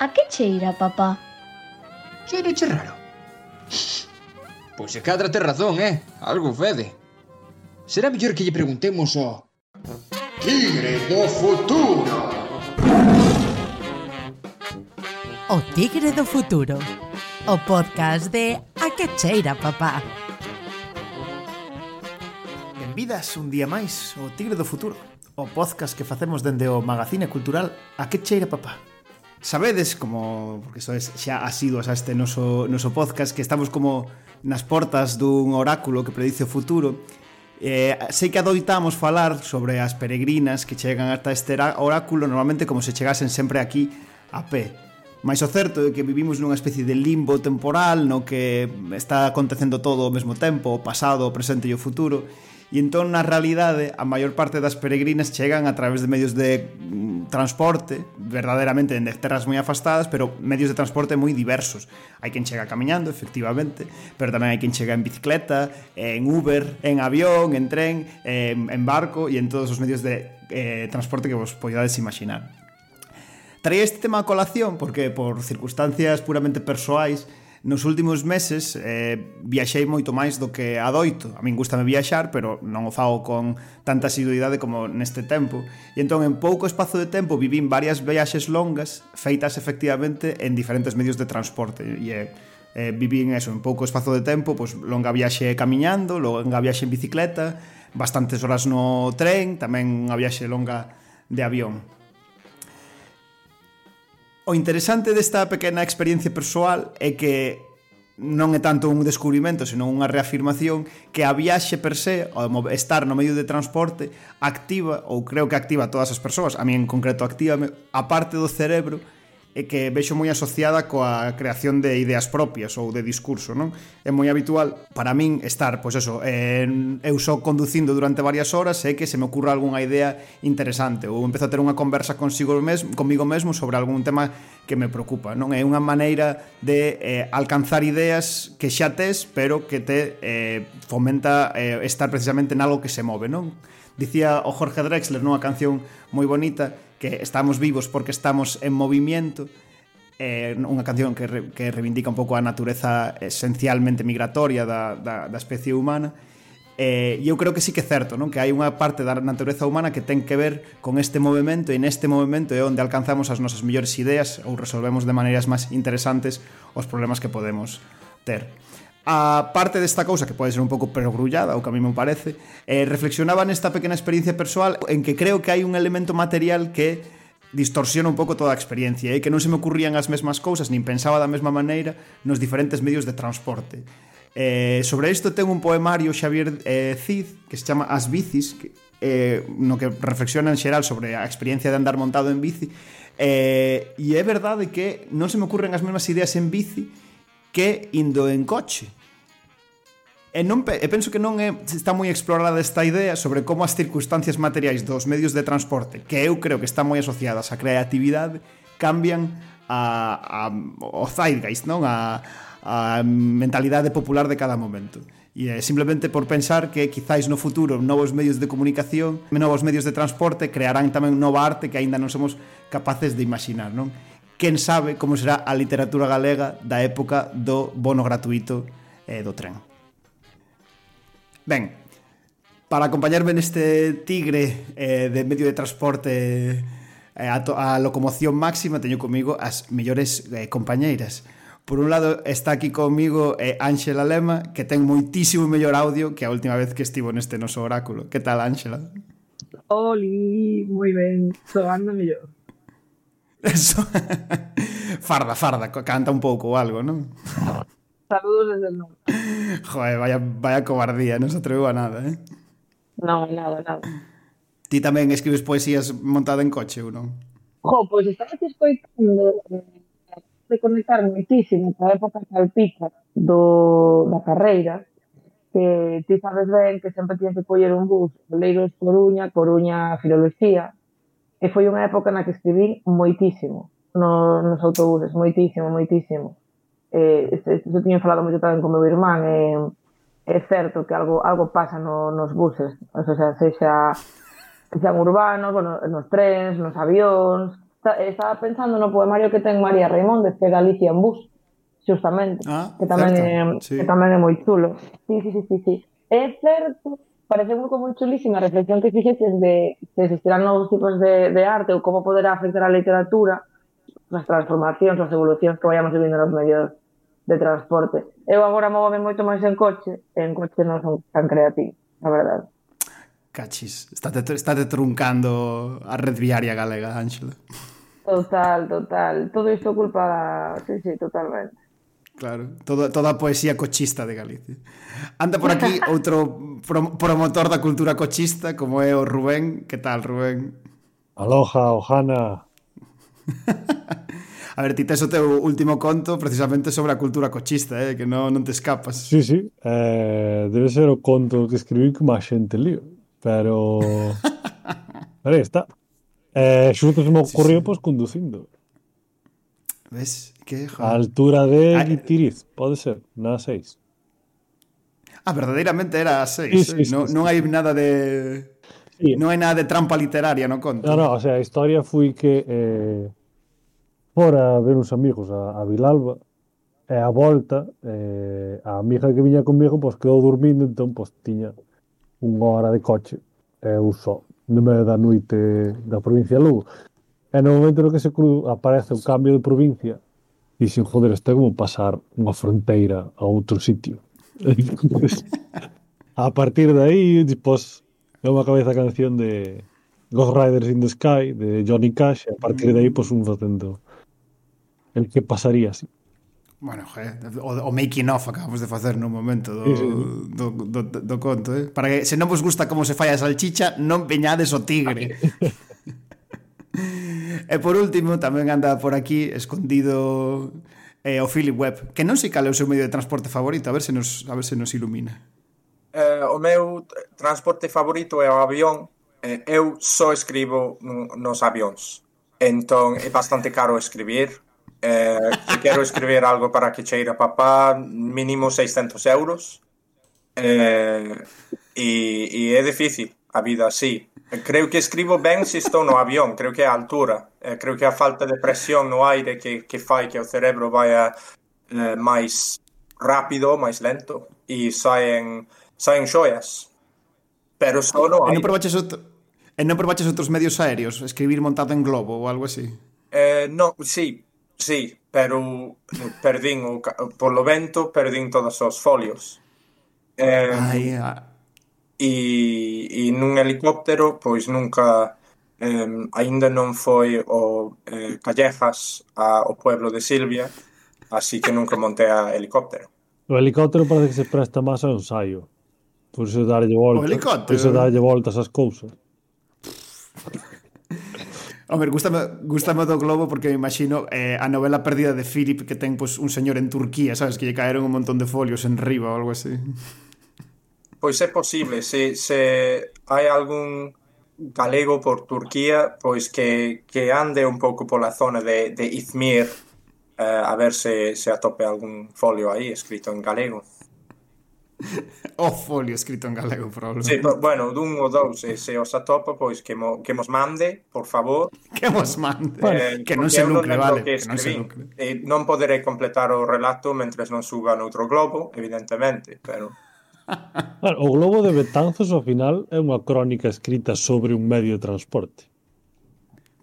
A que cheira, papá? Cheira che raro. Pois se cadra ter razón, eh? Algo fede. Será mellor que lle preguntemos ao... Tigre do futuro! O Tigre do futuro. O podcast de A que cheira, papá. Benvidas un día máis o Tigre do futuro. O podcast que facemos dende o Magazine Cultural A que cheira, papá Sabedes, como, porque sois xa asiduos a este noso, noso podcast, que estamos como nas portas dun oráculo que predice o futuro, Eh, sei que adoitamos falar sobre as peregrinas que chegan ata este oráculo normalmente como se chegasen sempre aquí a pé. Mais o certo é que vivimos nunha especie de limbo temporal no que está acontecendo todo ao mesmo tempo, o pasado, o presente e o futuro, E entón, na realidade, a maior parte das peregrinas chegan a través de medios de mm, transporte, verdadeiramente en terras moi afastadas, pero medios de transporte moi diversos. Hai quen chega camiñando, efectivamente, pero tamén hai quen chega en bicicleta, en Uber, en avión, en tren, en barco e en todos os medios de eh, transporte que vos podades imaginar. Traía este tema a colación porque por circunstancias puramente persoais nos últimos meses eh, viaxei moito máis do que adoito. A min gustame viaxar, pero non o fago con tanta asiduidade como neste tempo. E entón, en pouco espazo de tempo, vivín varias viaxes longas feitas efectivamente en diferentes medios de transporte. E eh, eh, vivín eso, en pouco espazo de tempo, pois longa viaxe camiñando, longa viaxe en bicicleta, bastantes horas no tren, tamén unha viaxe longa de avión. O interesante desta pequena experiencia persoal é que non é tanto un descubrimento, senón unha reafirmación que a viaxe per se, o estar no medio de transporte, activa, ou creo que activa a todas as persoas, a mí en concreto activa a parte do cerebro e que vexo moi asociada coa creación de ideas propias ou de discurso, non? É moi habitual para min estar, pois eso, en, eu só conducindo durante varias horas e que se me ocurra algunha idea interesante ou empezo a ter unha conversa consigo mesmo, comigo mesmo sobre algún tema que me preocupa, non? É unha maneira de eh, alcanzar ideas que xa tes, pero que te eh, fomenta eh, estar precisamente en algo que se move, non? Dicía o Jorge Drexler nunha canción moi bonita que estamos vivos porque estamos en movimiento é unha canción que, re, que reivindica un pouco a natureza esencialmente migratoria da, da, da especie humana eh, e eu creo que sí que é certo non? que hai unha parte da natureza humana que ten que ver con este movimento e neste movimento é onde alcanzamos as nosas mellores ideas ou resolvemos de maneiras máis interesantes os problemas que podemos ter A parte desta cousa que pode ser un pouco perogrullada, o que a mí me parece, eh, reflexionaba nesta pequena experiencia persoal en que creo que hai un elemento material que distorsiona un pouco toda a experiencia e eh? que non se me ocurrían as mesmas cousas nin pensaba da mesma maneira nos diferentes medios de transporte. Eh, sobre isto ten un poemario Xavier eh, Cid que se chama As bicis que, eh, no que reflexiona en xeral sobre a experiencia de andar montado en bici eh, e é verdade que non se me ocurren as mesmas ideas en bici que indo en coche. E, non, e penso que non é, está moi explorada esta idea sobre como as circunstancias materiais dos medios de transporte, que eu creo que están moi asociadas á creatividade, cambian a, a, o zeitgeist, non? A, a mentalidade popular de cada momento. E é simplemente por pensar que quizáis no futuro novos medios de comunicación, novos medios de transporte crearán tamén nova arte que aínda non somos capaces de imaginar, non? quen sabe como será a literatura galega da época do bono gratuito eh, do tren. Ben, para acompañarme neste tigre eh, de medio de transporte eh, a, to, a locomoción máxima teño comigo as mellores eh, compañeiras. Por un lado está aquí comigo eh, Ángela Lema, que ten moitísimo mellor audio que a última vez que estivo neste noso oráculo. Que tal, Ángela? Oli, moi ben, soando mellor. Eso. farda, farda, canta un pouco ou algo, non? Saludos desde el norte. Joder, vaya, vaya cobardía, non se atreveu a nada, eh? Non, nada, nada. Ti tamén escribes poesías montada en coche, ou non? Jo, pois pues, estaba te escoitando eh, de conectar muitísimo a época salpica do, da carreira, que ti sabes ben que sempre tienes que coller un bus, Leiros Coruña, Coruña Filoloxía, E foi unha época na que escribín moitísimo no, nos autobuses, moitísimo, moitísimo. Eh, eu tiña falado moito tamén con meu irmán, e eh, é certo que algo algo pasa no, nos buses, o sea, sexa sean urbanos, bueno, nos trens, nos avións. Estaba pensando no poemario que ten María Raimóndez, que é Galicia en bus, justamente, ah, que tamén certo, é, sí. que tamén é moi chulo. Sí, sí, sí, sí, sí. É certo pareceu como moi chulísima a reflexión que fixetes de se existirán novos tipos de, de arte ou como poderá afectar a literatura nas transformacións, as evolucións que vayamos vivindo nos medios de transporte. Eu agora móvome moito máis en coche, e en coche non son tan creativo, a verdade. Cachis, estate, estate truncando a red viaria galega, Ángela. Total, total. Todo isto culpa da... Sí, sí, totalmente. Claro, toda, toda a poesía cochista de Galicia. Anda por aquí outro prom promotor da cultura cochista como é o Rubén. Que tal, Rubén? Aloha, Ohana. a ver, ti tes o teu último conto precisamente sobre a cultura cochista, eh? que non, non te escapas. Sí, sí. Eh, debe ser o conto que escribí que máis xente lío. Pero... Pero aí está. Eh, xusto se me ocorreu, sí, sí. pois, conducindo. Ves? que A altura de ah, eh, Guitiriz, pode ser, na 6. Ah, verdadeiramente era a 6, sí, sí, eh? sí, non, sí, non hai nada de sí. non hai nada de trampa literaria no conto. No, no, o sea, a historia foi que eh, fora a ver uns amigos a, a Vilalba e a volta eh, a amiga que viña comigo pois pues, quedou dormindo, entón pois pues, tiña unha hora de coche e eu só no medio da noite da provincia de Lugo. E no momento no que se cru, aparece o cambio de provincia dixen, joder, está como pasar unha fronteira a outro sitio. Entonces, a partir de aí, pois, pues, unha cabeza canción de Ghost Riders in the Sky, de Johnny Cash, e a partir de aí, pois, pues, un facendo el que pasaría así. Bueno, joder, o, o making off acabamos de facer no momento do, sí, sí. do, do, do, do conto, eh? Para que se non vos gusta como se falla a salchicha, non peñades o tigre. e por último, tamén anda por aquí escondido eh, o Philip Webb, que non sei cal é o seu medio de transporte favorito, a ver se nos, a ver se nos ilumina. Eh, o meu transporte favorito é o avión, eh, eu só escribo nos avións. Entón, é bastante caro escribir. Eh, se quero escribir algo para que cheira papá, mínimo 600 euros. Eh, e, e é difícil a vida así, Creo que escribo ben se estou no avión, creo que é a altura. Eh, creo que a falta de presión no aire que, que fai que o cerebro vaya eh, máis rápido, máis lento e saen saen xoias. Pero só no aire. E non probaches, outro, e non probaches outros medios aéreos? Escribir montado en globo ou algo así? Eh, non, sí, sí, pero perdín o, polo vento, perdín todos os folios. Eh, Ai, a e, e nun helicóptero pois nunca eh, aínda non foi o eh, Callejas a, o pueblo de Silvia así que nunca montei a helicóptero O helicóptero parece que se presta máis ao ensaio por iso darlle voltas helicóptero. por iso darlle voltas as cousas Hombre, gustame, gustame do globo porque me imagino eh, a novela perdida de Philip que ten pues, un señor en Turquía, sabes, que lle caeron un montón de folios en riba ou algo así. Pois é posible, se, se hai algún galego por Turquía, pois que, que ande un pouco pola zona de, de Izmir, eh, a ver se, se atope algún folio aí escrito en galego. o folio escrito en galego, probablemente. Sí, pero, bueno, dun ou dous, se, se os atopa, pois que, mo, que mos mande, por favor. Que mos mande, eh, que non se lucre, vale. Que, que non, se lucre. Eh, non poderei completar o relato mentre non suba noutro globo, evidentemente, pero... Claro, o Globo de Betanzos ao final é unha crónica escrita sobre un medio de transporte.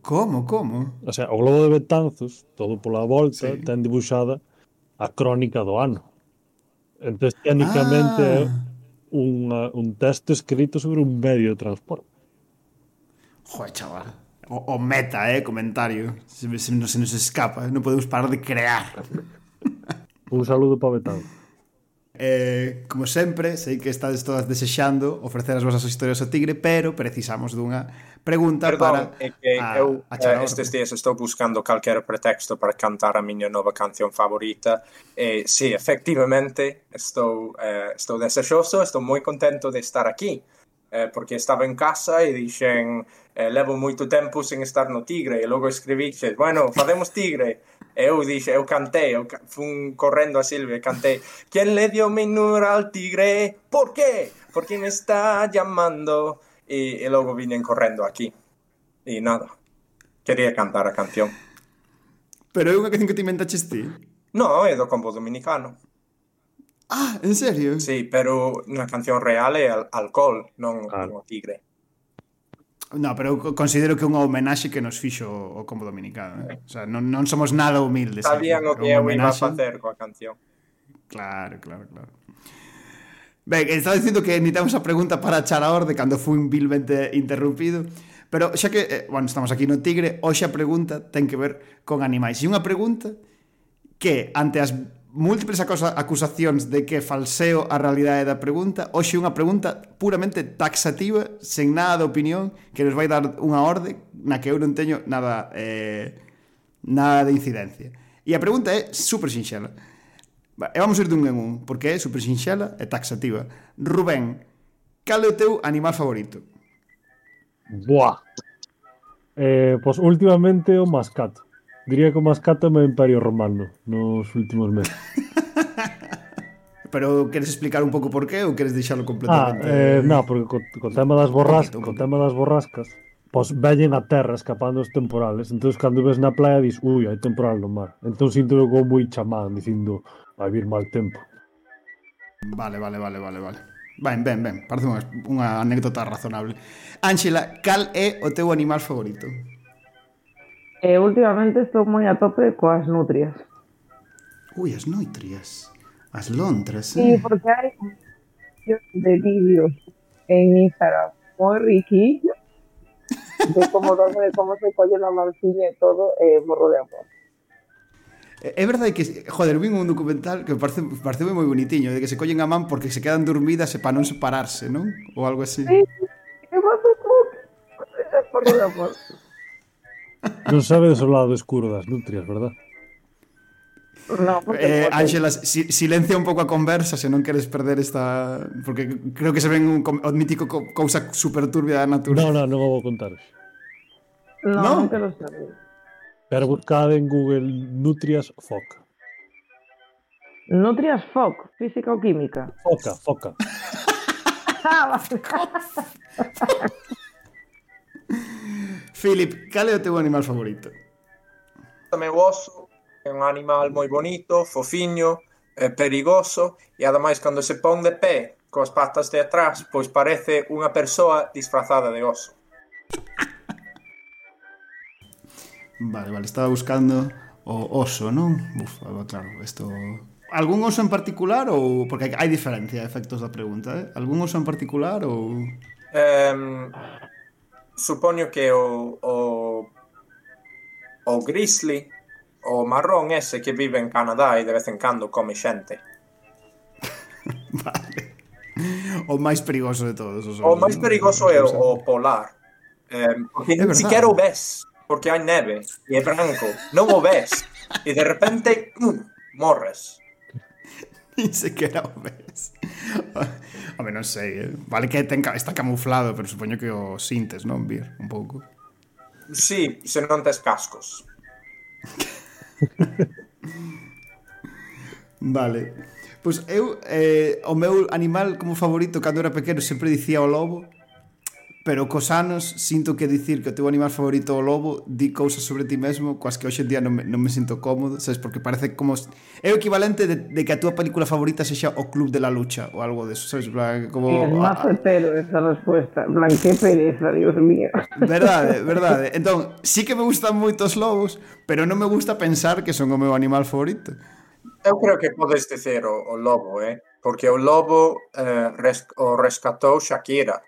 Como, como? O sea, o Globo de Betanzos, todo pola volta, sí. ten dibuixada a crónica do ano. Entón, técnicamente ah. é unha, un texto escrito sobre un medio de transporte. Joder, chaval. O, o meta, eh, comentario. Se, se, se nos escapa, non podemos parar de crear. Un saludo para Betanzos. Eh, como sempre, sei que estades todas desexando ofrecer as vosas historias ao tigre, pero precisamos dunha pregunta Perdón, para... É que a, eu a eh, estes días estou buscando calquera pretexto para cantar a miña nova canción favorita e si, sí, efectivamente estou, eh, estou desexoso, estou moi contento de estar aquí eh, porque estaba en casa e dixen eh, levo moito tempo sen estar no tigre e logo escribixe, bueno, fazemos tigre eu dixe, eu cantei, eu fun correndo a Silvia e cantei Quien le dio mi número al tigre? Por qué? Porque me está llamando e, e logo vinen correndo aquí e nada, quería cantar a canción Pero é unha canción que te inventaches ti? No, é do combo dominicano Ah, en serio? Sí, pero na canción real é al alcohol, non ah. o tigre No, pero eu considero que é unha homenaxe que nos fixo o Combo Dominicano. Eh? O sea, non, non somos nada humildes. Eh. Sabían o que eu iba a facer coa canción. Claro, claro, claro. Ben, estaba dicindo que necesitamos a pregunta para Charaor de cando fui vilmente interrumpido. Pero xa que, eh, bueno, estamos aquí no Tigre, hoxe a pregunta ten que ver con animais. E unha pregunta que ante as múltiples acusacións de que falseo a realidade da pregunta, hoxe unha pregunta puramente taxativa, sen nada de opinión, que nos vai dar unha orde na que eu non teño nada eh, nada de incidencia. E a pregunta é super sinxela. E vamos ir dun en un, porque é super sinxela e taxativa. Rubén, cal é o teu animal favorito? Boa. Eh, pois últimamente o mascato. Diría que o mascátame o Imperio Romano nos últimos meses. Pero queres explicar un pouco por qué ou queres deixalo completamente? Ah, eh, non, porque co, co tema das borrascas, co tema das borrascas, pois vellen a terra escapando os temporales. Entón, cando ves na playa, dis, ui, hai temporal no mar. Entón, sinto como moi chamán, dicindo, vai vir mal tempo. Vale, vale, vale, vale, vale. Ben, ben, ben, parece unha, unha anécdota razonable. Ángela, cal é o teu animal favorito? E últimamente estou moi a tope coas nutrias. Ui, as noitrias. As lontras, Sí, eh? porque hai un montón de vídeos en Instagram moi riquillo de como se colle la manciña e todo, e morro de amor. É é verdade que, joder, vin un documental que parece, parece moi bonitiño, de que se collen a man porque se quedan dormidas e para non separarse, non? Ou algo así. Sí. E morro de amor. Non sabedes o lado escuro das nutrias, verdad? No, eh, Ángela, si, silencia un pouco a conversa se non queres perder esta... Porque creo que se ven un, o mítico co, cousa super turbia da natura. No, no, non vou contar. No, no, non quero saber. Pero buscade en Google Nutrias Foca. Nutrias Foc, física ou química? Foca, foca. ah, Philip, cal é o teu animal favorito? O meu oso é un animal moi bonito, fofiño, eh, perigoso e ademais cando se pon de pé coas patas de atrás, pois parece unha persoa disfrazada de oso. Vale, vale, estaba buscando o oso, non? Uf, claro, isto... Algún oso en particular ou... Porque hai diferencia de efectos da pregunta, eh? Algún oso en particular ou... Um, supoño que o, o, o grizzly, o marrón ese que vive en Canadá e de vez en cando come xente. vale. O máis perigoso de todos. Os o máis perigoso é o, o polar. Eh, porque é ni siquiera o ves, porque hai neve e é branco. Non o ves. e de repente, mm, morres. Ni sequera o ves. Home, non sei, eh? vale que ten, está camuflado, pero supoño que o sintes, non, Vir? Un pouco. Sí, se non tes cascos. vale. Pois eu, eh, o meu animal como favorito cando era pequeno sempre dicía o lobo, pero cos anos sinto que dicir que o teu animal favorito é o lobo di cousas sobre ti mesmo coas que hoxe en día non me, non me sinto cómodo sabes? Porque parece como é o equivalente de, de que a túa película favorita sexa o club de la lucha ou algo de eso sabes? Plan, como é máis certero esa resposta plan que pereza dios mío. Verdade verdade. Entón sí que me gustan moito os lobos pero non me gusta pensar que son o meu animal favorito. Eu creo que podes dicer o, o lobo eh? Porque o lobo eh, res, o rescatou Shakira.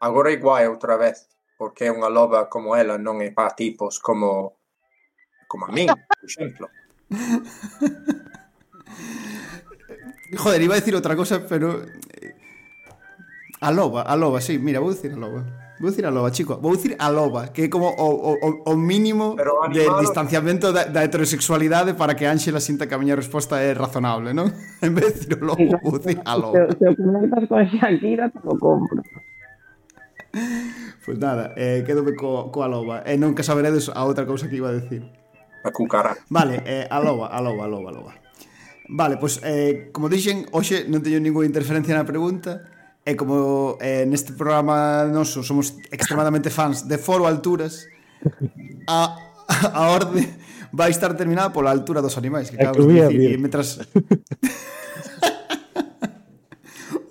Agora igual é outra vez, porque é unha loba como ela non é para tipos como como a min, por exemplo. Joder, iba a decir outra cosa, pero a loba, a loba, sí, mira, vou dicir a loba. Vou dicir a loba, chico, vou dicir a loba, que é como o, o, o mínimo pero animado... de distanciamento da, da heterosexualidade para que Ángela sinta que a miña resposta é razonable, non? En vez de dicir o lobo, vou dicir a loba. Se, se o comentas con Shakira, te lo compro. Pois pues nada, eh, quedome co, coa loba. E eh, non que saberedes a outra cousa que iba a decir. A cucara. Vale, eh, a loba, a loba, a loba, a loba. Vale, pois, pues, eh, como dixen, hoxe non teño ninguna interferencia na pregunta, e como eh, neste programa noso somos extremadamente fans de Foro Alturas, a, a orde vai estar terminada pola altura dos animais, que acabas de dicir. E metras...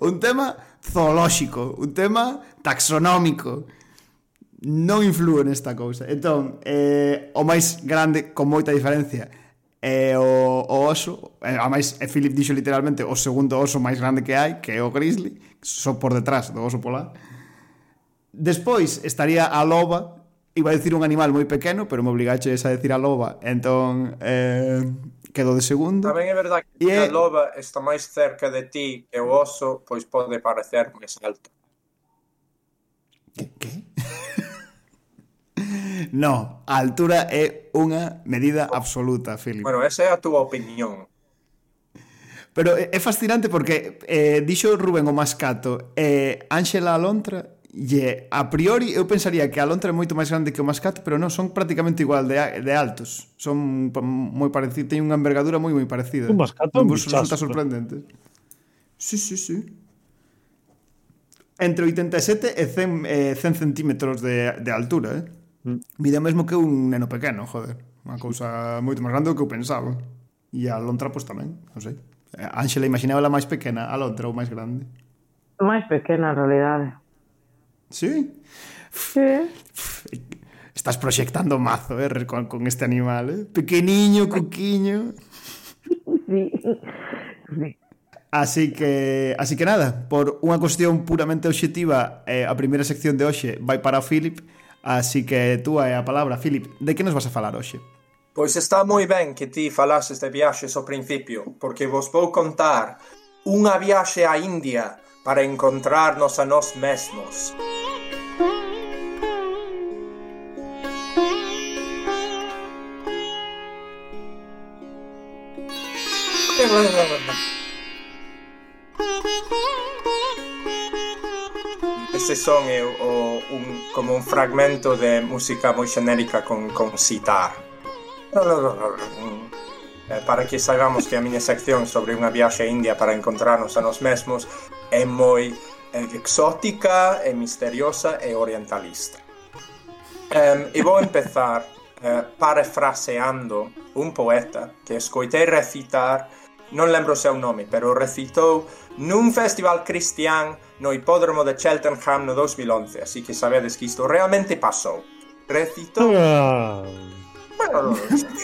un tema zoolóxico, un tema taxonómico. Non inflúe nesta cousa. Entón, eh, o máis grande con moita diferencia é o, o oso, eh, a máis é Philip dixo literalmente o segundo oso máis grande que hai, que é o grizzly, só por detrás do oso polar. Despois estaría a loba, iba a decir un animal moi pequeno, pero me obligaxe a decir a loba. Entón, eh, quedo de segundo. Tamén é verdade que e... a loba está máis cerca de ti que o oso pois pode parecer máis alto. Que? que? no, a altura é unha medida absoluta, Filipe. Bueno, esa é a túa opinión. Pero é fascinante porque eh, dixo Rubén o Mascato, eh, Ángela Alontra E eh, a priori eu pensaría que a lontra é moito máis grande que o mascate, pero non, son prácticamente igual de, de altos. Son moi parecidos, teñen unha envergadura moi moi parecida. O mascate non vos resulta sorprendente. Sí, sí, sí. Entre 87 e 100, eh, 100 centímetros de, de altura, eh? Mm. Mide mesmo que un neno pequeno, joder. Unha cousa moito máis grande do que eu pensaba. E a lontra, pois, tamén, non sei. Ángela imaginaba a máis pequena, a lontra ou máis grande. Máis pequena, en realidade. Sí. Sí. Estás proxectando mazo, eh, con, con este animal, eh? Pequeniño, cuquiño. Sí. sí. Así que, así que nada, por unha cuestión puramente obxectiva, eh, a primeira sección de hoxe vai para o Philip, así que tú é a palabra, Philip, de que nos vas a falar hoxe? Pois está moi ben que ti falases de viaxes ao principio, porque vos vou contar unha viaxe á India para encontrarnos a nós mesmos. Música son é o, un, como un fragmento de música moi xenérica con, con sitar eh, para que saibamos que a miña sección sobre unha viaxe a India para encontrarnos a nos mesmos é moi eh, exótica, é misteriosa e orientalista. Um, e vou empezar uh, parafraseando un poeta que escoitei recitar non lembro o seu nome, pero recitou nun festival cristián no hipódromo de Cheltenham no 2011, así que sabedes que isto realmente pasou. Recitou... Ah. Bueno,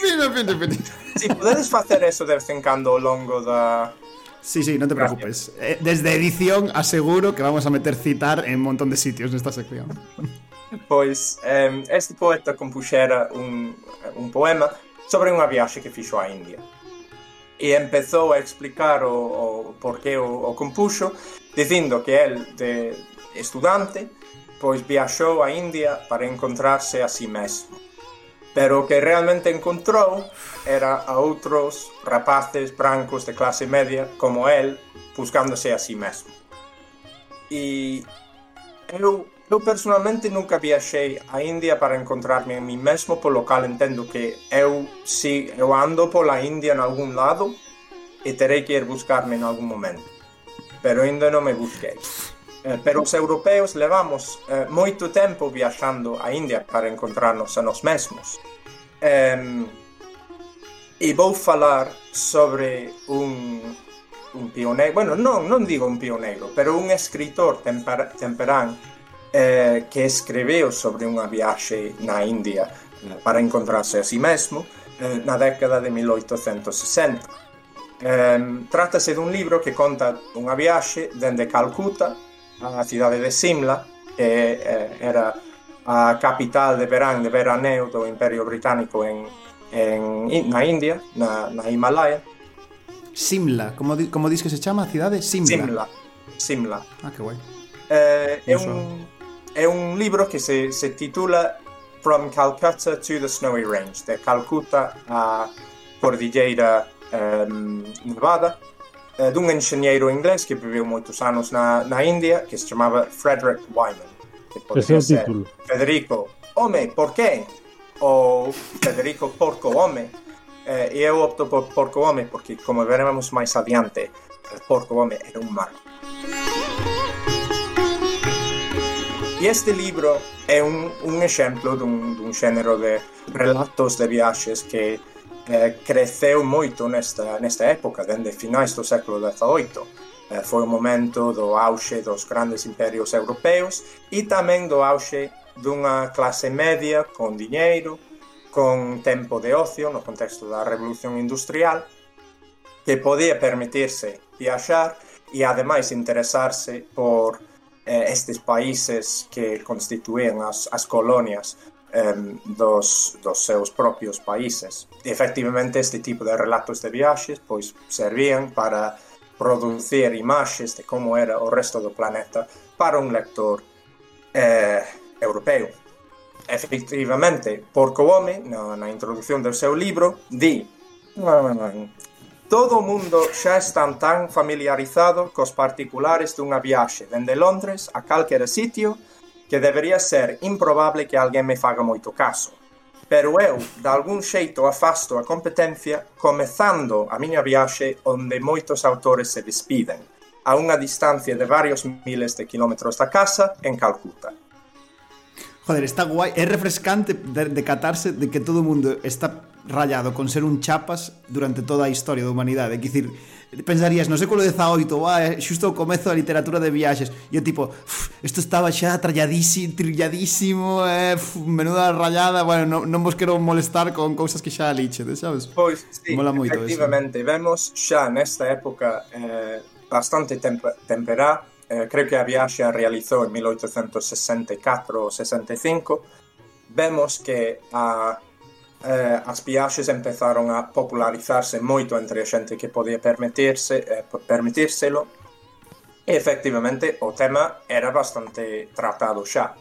mira, mira, mira. Si podedes facer eso de vez en cando ao longo da... Sí, sí, no te preocupes. Gracias. Desde edición aseguro que vamos a meter citar en un montón de sitios nesta sección. Pois, eh, este poeta compuxera un, un poema sobre unha viaxe que fixo á India e empezou a explicar o, o porqué o, o compuxo, dicindo que el, de estudante, pois viaxou a India para encontrarse a si mesmo. Pero o que realmente encontrou era a outros rapaces brancos de clase media como el, buscándose a si mesmo. E eu Eu personalmente nunca viaxei a India para encontrarme a mí mesmo, polo cal entendo que eu, si eu ando pola India en algún lado, e terei que ir buscarme en algún momento. Pero ainda non me busquei. Eh, pero os europeos levamos eh, moito tempo viaxando a India para encontrarnos a nós mesmos. Em, e vou falar sobre un, un pioneiro, bueno, non, non digo un pioneiro, pero un escritor temper, temperán eh, que escreveu sobre unha viaxe na India para encontrarse a si mesmo eh, na década de 1860. Eh, trátase dun libro que conta unha viaxe dende Calcuta á cidade de Simla, que eh, era a capital de verán de veraneo do Imperio Británico en, en na India, na, na Himalaya. Simla, como, di, como dis que se chama a cidade? Simla. Simla. Simla. Ah, que guai. Eh, é un, é un libro que se, se titula From Calcutta to the Snowy Range, de Calcuta a Cordilleira um, Nevada, eh, dun enxeñeiro inglés que viveu moitos anos na, na India, que se chamaba Frederick Wyman. Que Ese é o título. Federico, home, por qué? Ou Federico Porco Home. Eh, e eu opto por Porco Home, porque, como veremos máis adiante, Porco Home era un mar. E este libro é un, un exemplo dun, un, xénero de relatos de viaxes que eh, creceu moito nesta, nesta época, dende finais do século XVIII eh, foi o momento do auxe dos grandes imperios europeos e tamén do auxe dunha clase media con diñeiro, con tempo de ocio no contexto da revolución industrial que podía permitirse viaxar e ademais interesarse por eh, estes países que constituían as, as colonias eh, dos, dos seus propios países. E, efectivamente, este tipo de relatos de viaxes pois servían para producir imaxes de como era o resto do planeta para un lector eh, europeo. Efectivamente, Porco Home, na, na introducción do seu libro, di Todo o mundo xa está tan familiarizado cos particulares dunha viaxe dende Londres a calquera sitio que debería ser improbable que alguén me faga moito caso. Pero eu, de algún xeito, afasto a competencia comezando a miña viaxe onde moitos autores se despiden, a unha distancia de varios miles de quilómetros da casa en Calcuta. Joder, está guai, é refrescante decatarse de, de que todo o mundo está rayado con ser un chapas durante toda a historia da humanidade. Quer dicir, pensarías no século XVIII, ah, eh, xusto o comezo da literatura de viaxes, e eu tipo, isto estaba xa tralladísimo, trilladísimo, eh, menuda rayada, bueno, non, non vos quero molestar con cousas que xa liche, sabes? Pois, sí, Mola moito efectivamente, eso. vemos xa nesta época eh, bastante temp temperá, eh, creo que a viaxe a realizou en 1864 ou 65, vemos que a eh, as viaxes empezaron a popularizarse moito entre a xente que podía permitirse, eh, permitírselo e efectivamente o tema era bastante tratado xa.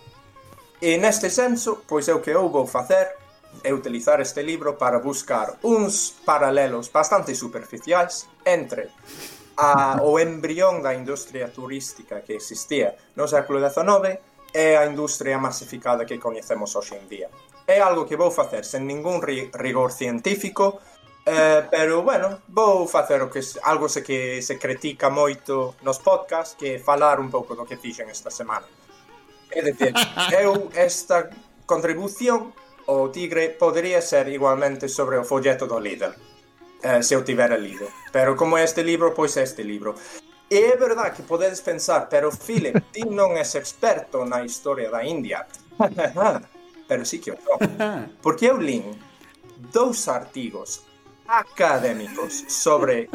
E neste senso, pois é o que eu vou facer é utilizar este libro para buscar uns paralelos bastante superficiais entre a, o embrión da industria turística que existía no século XIX e a industria masificada que coñecemos hoxe en día é algo que vou facer sen ningún ri rigor científico, eh, pero bueno, vou facer o que algo se que se critica moito nos podcast, que falar un pouco do que fixen esta semana. É dicir, eu esta contribución o Tigre podría ser igualmente sobre o folleto do líder, eh, se eu tivera lido. Pero como é este libro, pois é este libro. É verdade que podedes pensar, pero Philip, ti non és experto na historia da India. pero sí que o son. Porque eu lin dous artigos académicos sobre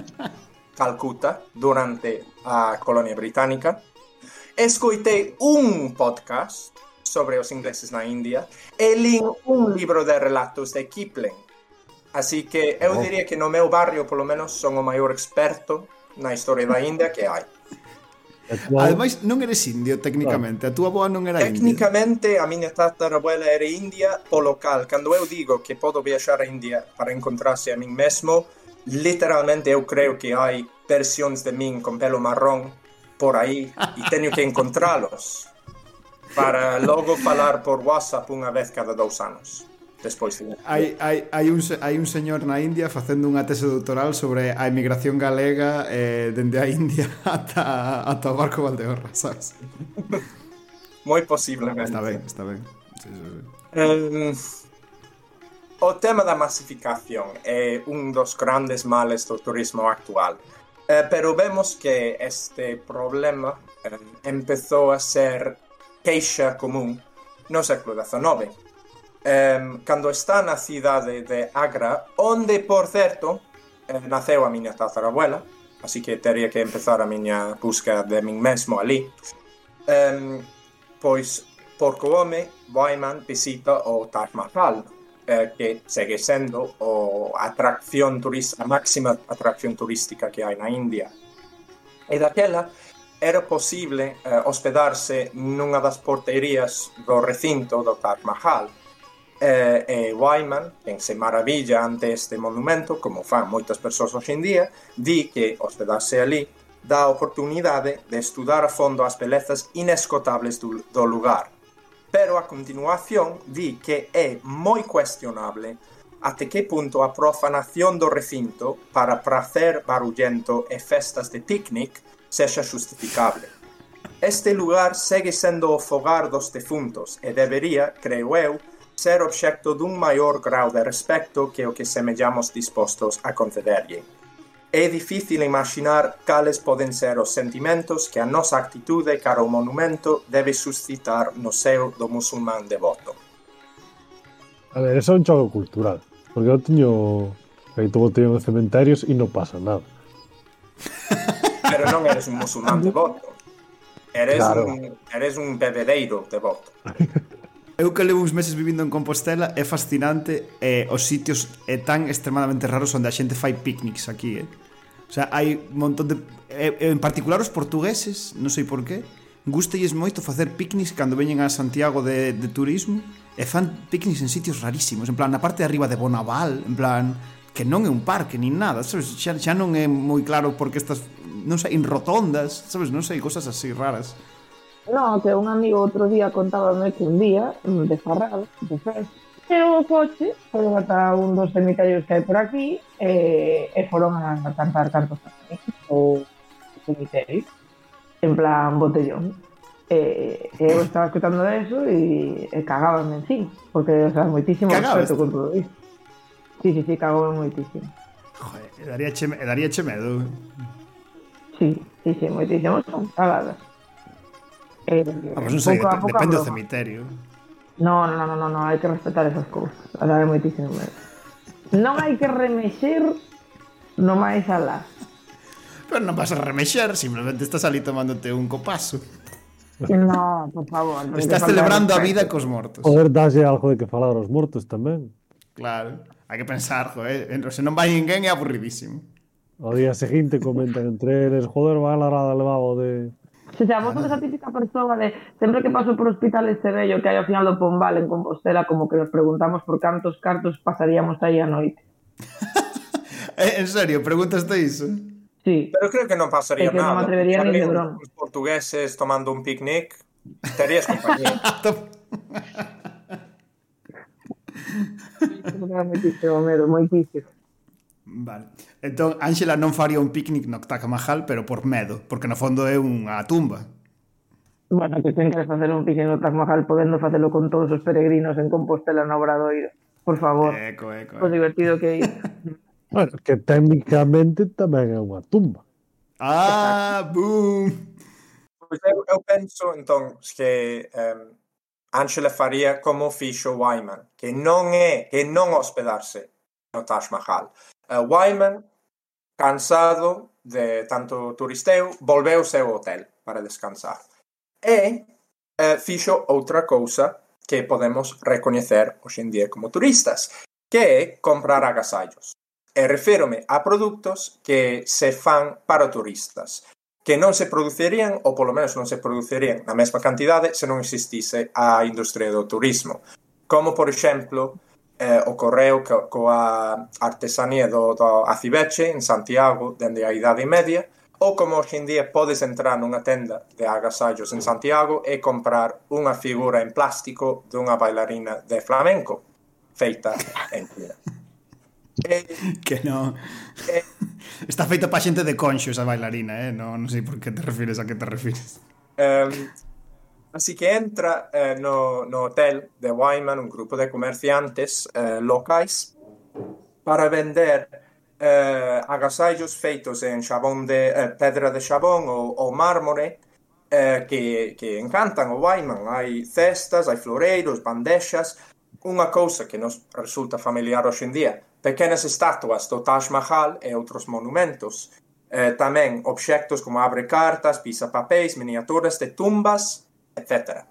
Calcuta durante a colonia británica. Escoitei un podcast sobre os ingleses na India e lin un libro de relatos de Kipling. Así que eu oh. diría que no meu barrio, polo menos, son o maior experto na historia da India que hai. Tua... Ademais, non eres indio, técnicamente. A túa boa non era técnicamente, india. Técnicamente, a miña tatarabuela era india po local. Cando eu digo que podo viaxar a India para encontrarse a min mesmo, literalmente eu creo que hai versións de min con pelo marrón por aí e teño que encontralos para logo falar por WhatsApp unha vez cada dous anos despois hai, hai, hai, un, hai un señor na India facendo unha tese doutoral sobre a emigración galega eh, dende a India ata, ata o barco Valdeorra, sabes? Moi posiblemente. Está ben, está ben. Sí, sí, sí. Eh, o tema da masificación é un dos grandes males do turismo actual. Eh, pero vemos que este problema eh, empezou a ser queixa común no século XIX um, cando está na cidade de Agra, onde, por certo, eh, naceu a miña tatarabuela, así que teria que empezar a miña busca de min mesmo ali. Um, pois, por o home Weiman visita o Taj Mahal, eh, que segue sendo o atracción turista, a máxima atracción turística que hai na India. E daquela era posible eh, hospedarse nunha das porterías do recinto do Taj Mahal, eh, e Wyman, quen se maravilla ante este monumento, como fan moitas persoas hoxe en día, di que hospedarse ali dá a oportunidade de estudar a fondo as belezas inescotables do, do lugar. Pero a continuación di que é moi cuestionable até que punto a profanación do recinto para prazer barullento e festas de picnic sexa justificable. Este lugar segue sendo o fogar dos defuntos e debería, creo eu, ser obxecto dun maior grau de respecto que o que semellamos dispostos a concederlle. É difícil imaginar cales poden ser os sentimentos que a nosa actitude cara ao monumento debe suscitar no seu do musulmán devoto. A ver, eso é un choque cultural, porque eu teño feito botellón en cementerios e non pasa nada. Pero non eres un musulmán devoto. Eres, claro. un, eres un bebedeiro devoto. Eu que levo uns meses vivindo en Compostela é fascinante eh, os sitios é tan extremadamente raros onde a xente fai picnics aquí, eh. O sea, hai un montón de eh, en particular os portugueses, non sei por qué, gustelles moito facer picnics cando veñen a Santiago de, de turismo e fan picnics en sitios rarísimos, en plan na parte de arriba de Bonaval, en plan que non é un parque nin nada, sabes? Xa, xa non é moi claro porque estas non sei, en rotondas, sabes, non sei, cosas así raras. No, que un amigo outro día contábame que un día, mm, de Farral, de Fes, pero o coche, foron ata un dos cemiterios que hai por aquí e, e foron a cantar cantos o cemiterio en plan botellón. E, e eu estaba escutando eso e, e cagábame encima porque, o sea, moitísimo respeto con todo isto. Sí, sí, sí, cagábame moitísimo. Joder, daría che, daría che medo. Sí, sí, sí, moitísimo son cagadas Eh, Ah, pues a dep pouco depende do broma. cemiterio. No, no, no, no, no, hai que respetar esas cousas. A dar moitísimo medo. Non hai que remexer no máis alá. Pero non vas a remexer, simplemente estás ali tomándote un copazo. No, por favor. que Estás celebrando a vida cos mortos. Poder darse algo de que falar aos mortos tamén. Claro, hai que pensar, joder, en- se non vai ninguén é aburridísimo. Ao día seguinte comentan entre eles, joder, vai la rada levado de... Se xa, vos sodes a típica persoa de sempre que paso por hospital este bello que hai ao final do Pombal en Compostela como que nos preguntamos por cantos cartos pasaríamos aí a noite. Eh, en serio, preguntaste iso? Sí. Pero creo que non pasaría que non nada. me atrevería nin de broma. Os portugueses tomando un picnic, terías compañía. moitísimo medo, moitísimo. Vale. Entón, Ángela non faría un picnic no Taj Mahal, pero por medo, porque no fondo é unha tumba. Bueno, que ten que facer un picnic no Taj Mahal podendo facelo con todos os peregrinos en Compostela no Obradoiro. Por favor. Eco, eco. O divertido que é. bueno, que técnicamente tamén é unha tumba. Ah, boom! Pois eu, eu penso, entón, que um, Angela faría como fixo Wyman, que non é, que non hospedarse no Taj Mahal, Uh, Wyman, cansado de tanto turisteo, volveu ao seu hotel para descansar. E uh, fixo outra cousa que podemos recoñecer hoxe en día como turistas, que é comprar agasallos. E refírome a produtos que se fan para turistas, que non se producirían, ou polo menos non se producirían na mesma cantidade se non existise a industria do turismo. Como, por exemplo, eh, ocorreu co, coa artesanía do, do acibeche en Santiago dende a Idade Media ou como hoxendía podes entrar nunha tenda de agasallos en Santiago e comprar unha figura en plástico dunha bailarina de flamenco feita en China. Eh, que no... Eh, Está feita pa xente de conxo esa bailarina, eh? No, non sei por que te refires a que te refires. Um, Así que entra eh, no, no, hotel de Wyman un grupo de comerciantes eh, locais para vender eh, agasallos feitos en xabón de eh, pedra de xabón ou, ou mármore eh, que, que encantan o Wyman. Hai cestas, hai floreiros, bandexas, unha cousa que nos resulta familiar hoxe en día, pequenas estatuas do Taj Mahal e outros monumentos. Eh, tamén obxectos como abre cartas, pisa papéis, miniaturas de tumbas, etc.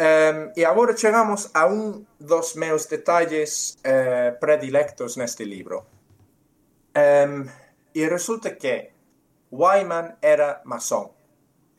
Um, e agora chegamos a un dos meus detalles uh, predilectos neste libro. Um, e resulta que Wyman era masón.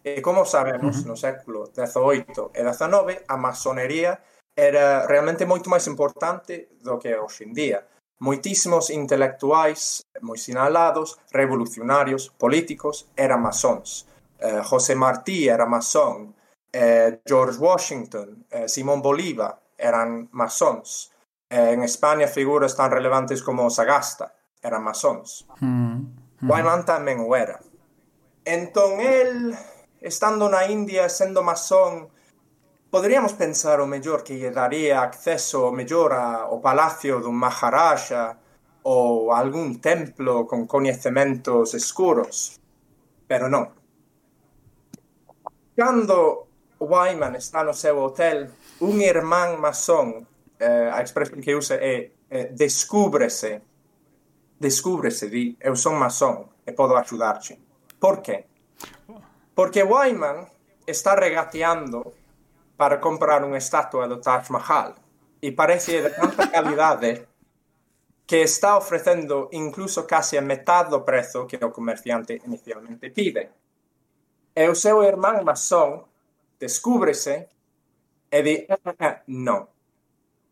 E como sabemos, uh -huh. no século XVIII e XIX, a masonería era realmente moito máis importante do que é día. Moitísimos intelectuais moi sinalados, revolucionarios, políticos, eran masóns. Uh, eh, José Martí era masón, eh, George Washington, eh, Simón Bolívar eran masons. Eh, en España figuras tan relevantes como Sagasta eran masons. Mm, mm. Wyman tamén o era. Entón, el, estando na India, sendo masón, podríamos pensar o mellor que lle daría acceso o mellor ao palacio dun Maharaja ou a algún templo con coñecementos escuros. Pero non. Cando Wyman está no seu hotel, un irmán masón, eh, a expresión que usa é eh, descúbrese, descúbrese, di, eu son masón e podo axudarche. Por que? Porque Wyman está regateando para comprar unha estatua do Taj Mahal e parece de tanta calidade que está ofrecendo incluso casi a metade do prezo que o comerciante inicialmente pide. E o seu irmán masón descúbrese e di eh, no,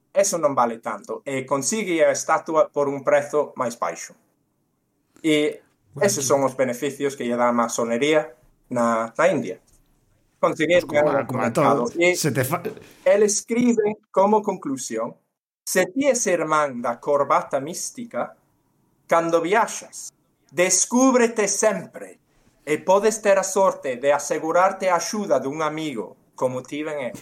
eso non vale tanto e consigui a estatua por un prezo máis baixo. E esos son os beneficios que lle dá a masonería na, na India. Conseguir ganar como, todo E se te fa... Él escribe como conclusión se ti ese irmán da corbata mística cando viaxas, descúbrete sempre e podes ter a sorte de asegurarte a axuda dun amigo, como tiven eu.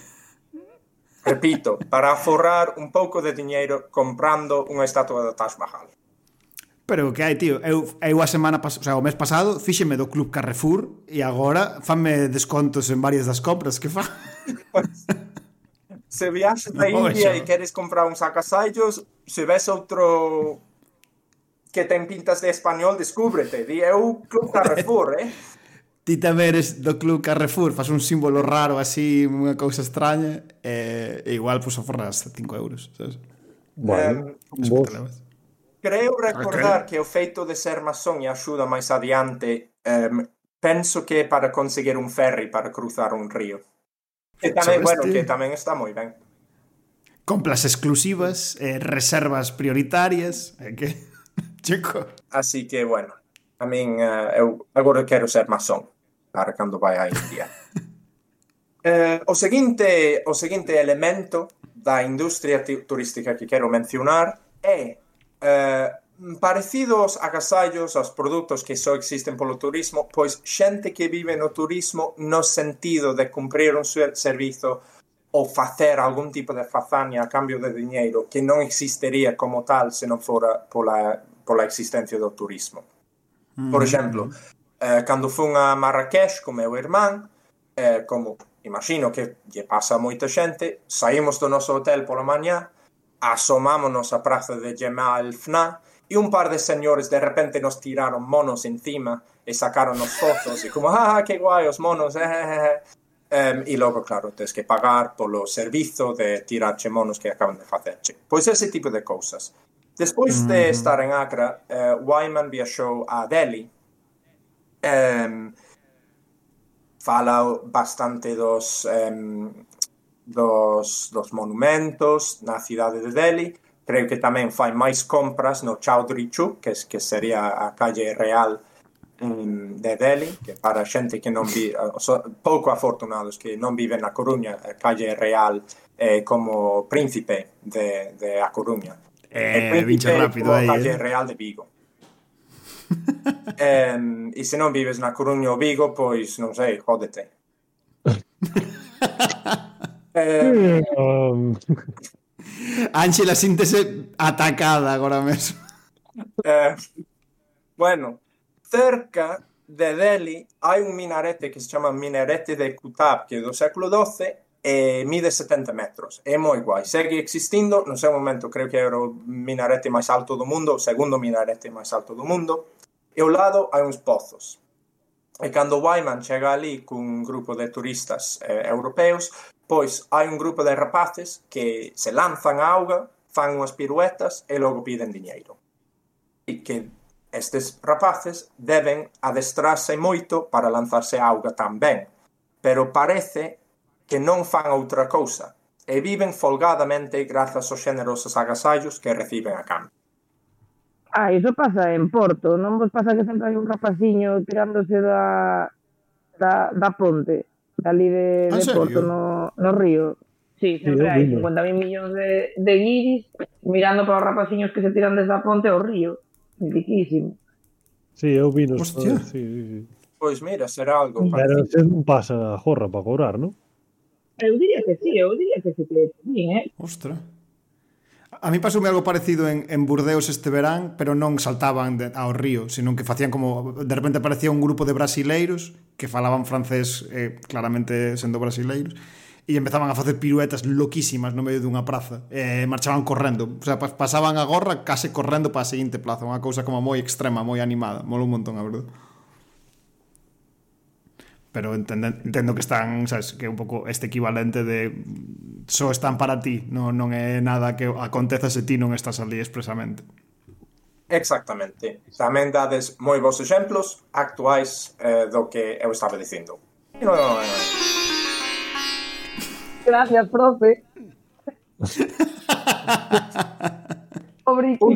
Repito, para aforrar un pouco de diñeiro comprando unha estatua do Taj Mahal. Pero que hai, tío, eu, eu a semana pas, o, sea, o mes pasado fíxeme do Club Carrefour e agora fanme descontos en varias das compras que fa. Pues, se viaxas da no, India e queres comprar uns agasallos, se ves outro que ten pintas de español, descúbrete. Di, é o Club Carrefour, eh? Ti tamén eres do Club Carrefour, faz un símbolo raro así, unha cousa extraña, e, eh, e igual pues, aforras 5 euros, sabes? Bueno, eh, vos... Ah, creo recordar okay. que o feito de ser masón e axuda máis adiante um, penso que é para conseguir un ferry para cruzar un río. Que tamén, bueno, que tamén está moi ben. Compras exclusivas, eh, reservas prioritarias, eh, que chico. Así que, bueno, a min, uh, eh, eu agora quero ser masón para cando vai a India. eh, o seguinte o seguinte elemento da industria turística que quero mencionar é eh, parecidos agasallos aos produtos que só existen polo turismo, pois xente que vive no turismo no sentido de cumprir un servizo ou facer algún tipo de fazaña a cambio de diñeiro que non existiría como tal se non fora pola pola existencia do turismo. Mm-hmm. Por exemplo, eh, cando fun a Marrakech co meu irmán, eh, como imagino que lle pasa a moita xente, saímos do noso hotel pola mañá, asomámonos á praza de Jemal Fna e un par de señores de repente nos tiraron monos encima e sacaron os fotos e como, ah, que guai os monos, eh, eh, eh. eh". Um, e logo, claro, tens que pagar polo servizo de tirarche monos que acaban de facerche. Pois ese tipo de cousas. Despois de estar en Acra, eh, Wyman viaxou a Delhi. Eh, fala bastante dos, eh, dos, dos monumentos na cidade de Delhi. Creo que tamén fai máis compras no Chowdhury Chuk, que, que sería a calle real de Delhi, que para xente que non vi, so, pouco afortunados que non viven na Coruña, a calle real eh, como príncipe de, de A Coruña. Eh, El vinche príncipe rápido calle eh. real de Vigo. um, e se non vives na Coruña ou Vigo, pois non sei, jódete. eh, um, Ángela síntese atacada agora mesmo. Eh, bueno, cerca de Delhi hai un minarete que se chama Minarete de Kutab, que é do século XII e mide 70 metros. É moi guai. Segue existindo, No seu momento, creo que era o minarete máis alto do mundo, o segundo minarete máis alto do mundo, e ao lado hai uns pozos. E cando Wyman chega ali cun grupo de turistas eh, europeos, pois hai un grupo de rapaces que se lanzan a auga, fan unhas piruetas e logo piden diñeiro. E que estes rapaces deben adestrarse moito para lanzarse a auga tamén, pero parece que non fan outra cousa e viven folgadamente grazas aos xenerosos agasallos que reciben a cambio. Ah, iso pasa en Porto, non vos pasa que sempre hai un rapaciño tirándose da, da, da ponte, dali de, ah, de Porto, no, no río. Sí, sempre hai 50.000 millóns de, de guiris mirando para os rapaciños que se tiran desde a ponte ao río. Riquísimo. Sí, eu vi nos... Hostia. Sí, sí, sí. Pois mira, será algo. Pero se non pasa a jorra para cobrar, non? Eu diría que sí, eu diría que sí que bien, eh? Ostra. A mí pasoume algo parecido en, en Burdeos este verán, pero non saltaban de, ao río, senón que facían como... De repente aparecía un grupo de brasileiros que falaban francés eh, claramente sendo brasileiros e empezaban a facer piruetas loquísimas no medio dunha praza e eh, marchaban correndo o sea, pasaban a gorra case correndo para a seguinte plaza unha cousa como moi extrema, moi animada molou un montón, a verdade pero entendo, entendo que están, sabes, que é un pouco este equivalente de só están para ti, non, non é nada que aconteza se ti non estás ali expresamente. Exactamente. Tamén dades moi bons exemplos actuais eh, do que eu estaba dicindo. No, no, no. Gracias, profe. Obrigado. Un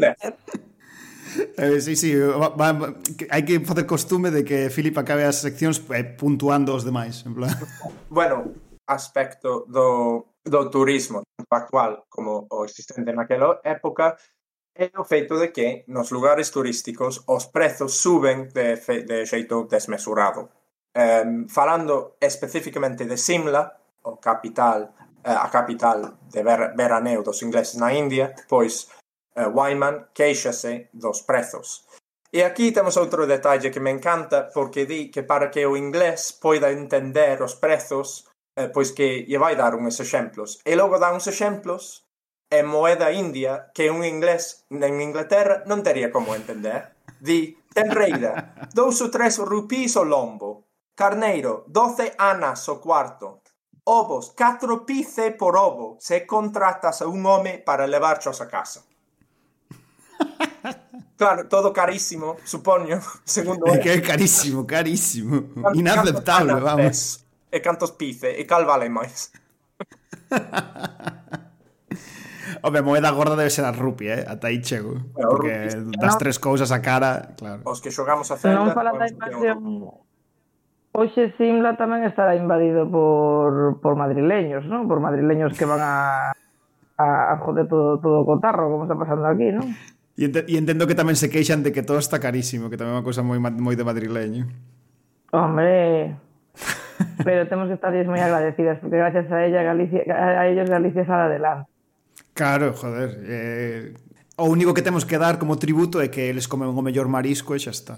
Eh, sí, sí, eh, va, va, hai que facer costume de que Filip acabe as seccións eh, puntuando os demais, en plan. Bueno, aspecto do, do turismo tanto actual como o existente naquela época é o feito de que nos lugares turísticos os prezos suben de, fe, de xeito desmesurado. Um, falando especificamente de Simla, o capital, eh, a capital de ver, veraneo dos ingleses na India, pois Eh, Wyman queixase dos prezos. E aquí temos outro detalle que me encanta porque di que para que o inglés poida entender os prezos, eh, pois que lle vai dar uns exemplos. E logo dá uns exemplos e moeda india que un inglés en Inglaterra non teria como entender. Di tenreira, dous ou tres rupís o lombo, carneiro, doce anas o cuarto, ovos, catro pice por ovo se contratas a un home para levarchos a casa. Claro, todo carísimo, supoño, segundo é. Que é carísimo, carísimo. Canto, Inaceptable, vamos. E cantos pice, e cal vale máis? Home, moeda gorda debe ser a rupia, eh? Ata aí chego. Porque rupis, das tres cousas a cara, claro. Os que xogamos a Zelda... Vamos falar da invasión... Hoxe Simla tamén estará invadido por, por madrileños, non? Por madrileños que van a, a, a joder todo, todo o cotarro, como está pasando aquí, non? E, ent e entendo que tamén se queixan de que todo está carísimo, que tamén é unha cousa moi, moi de madrileño. Hombre, pero temos que estar moi agradecidas, porque gracias a ella Galicia, a ellos Galicia sale adelante. Claro, joder, eh, o único que temos que dar como tributo é que eles comen o mellor marisco e xa está.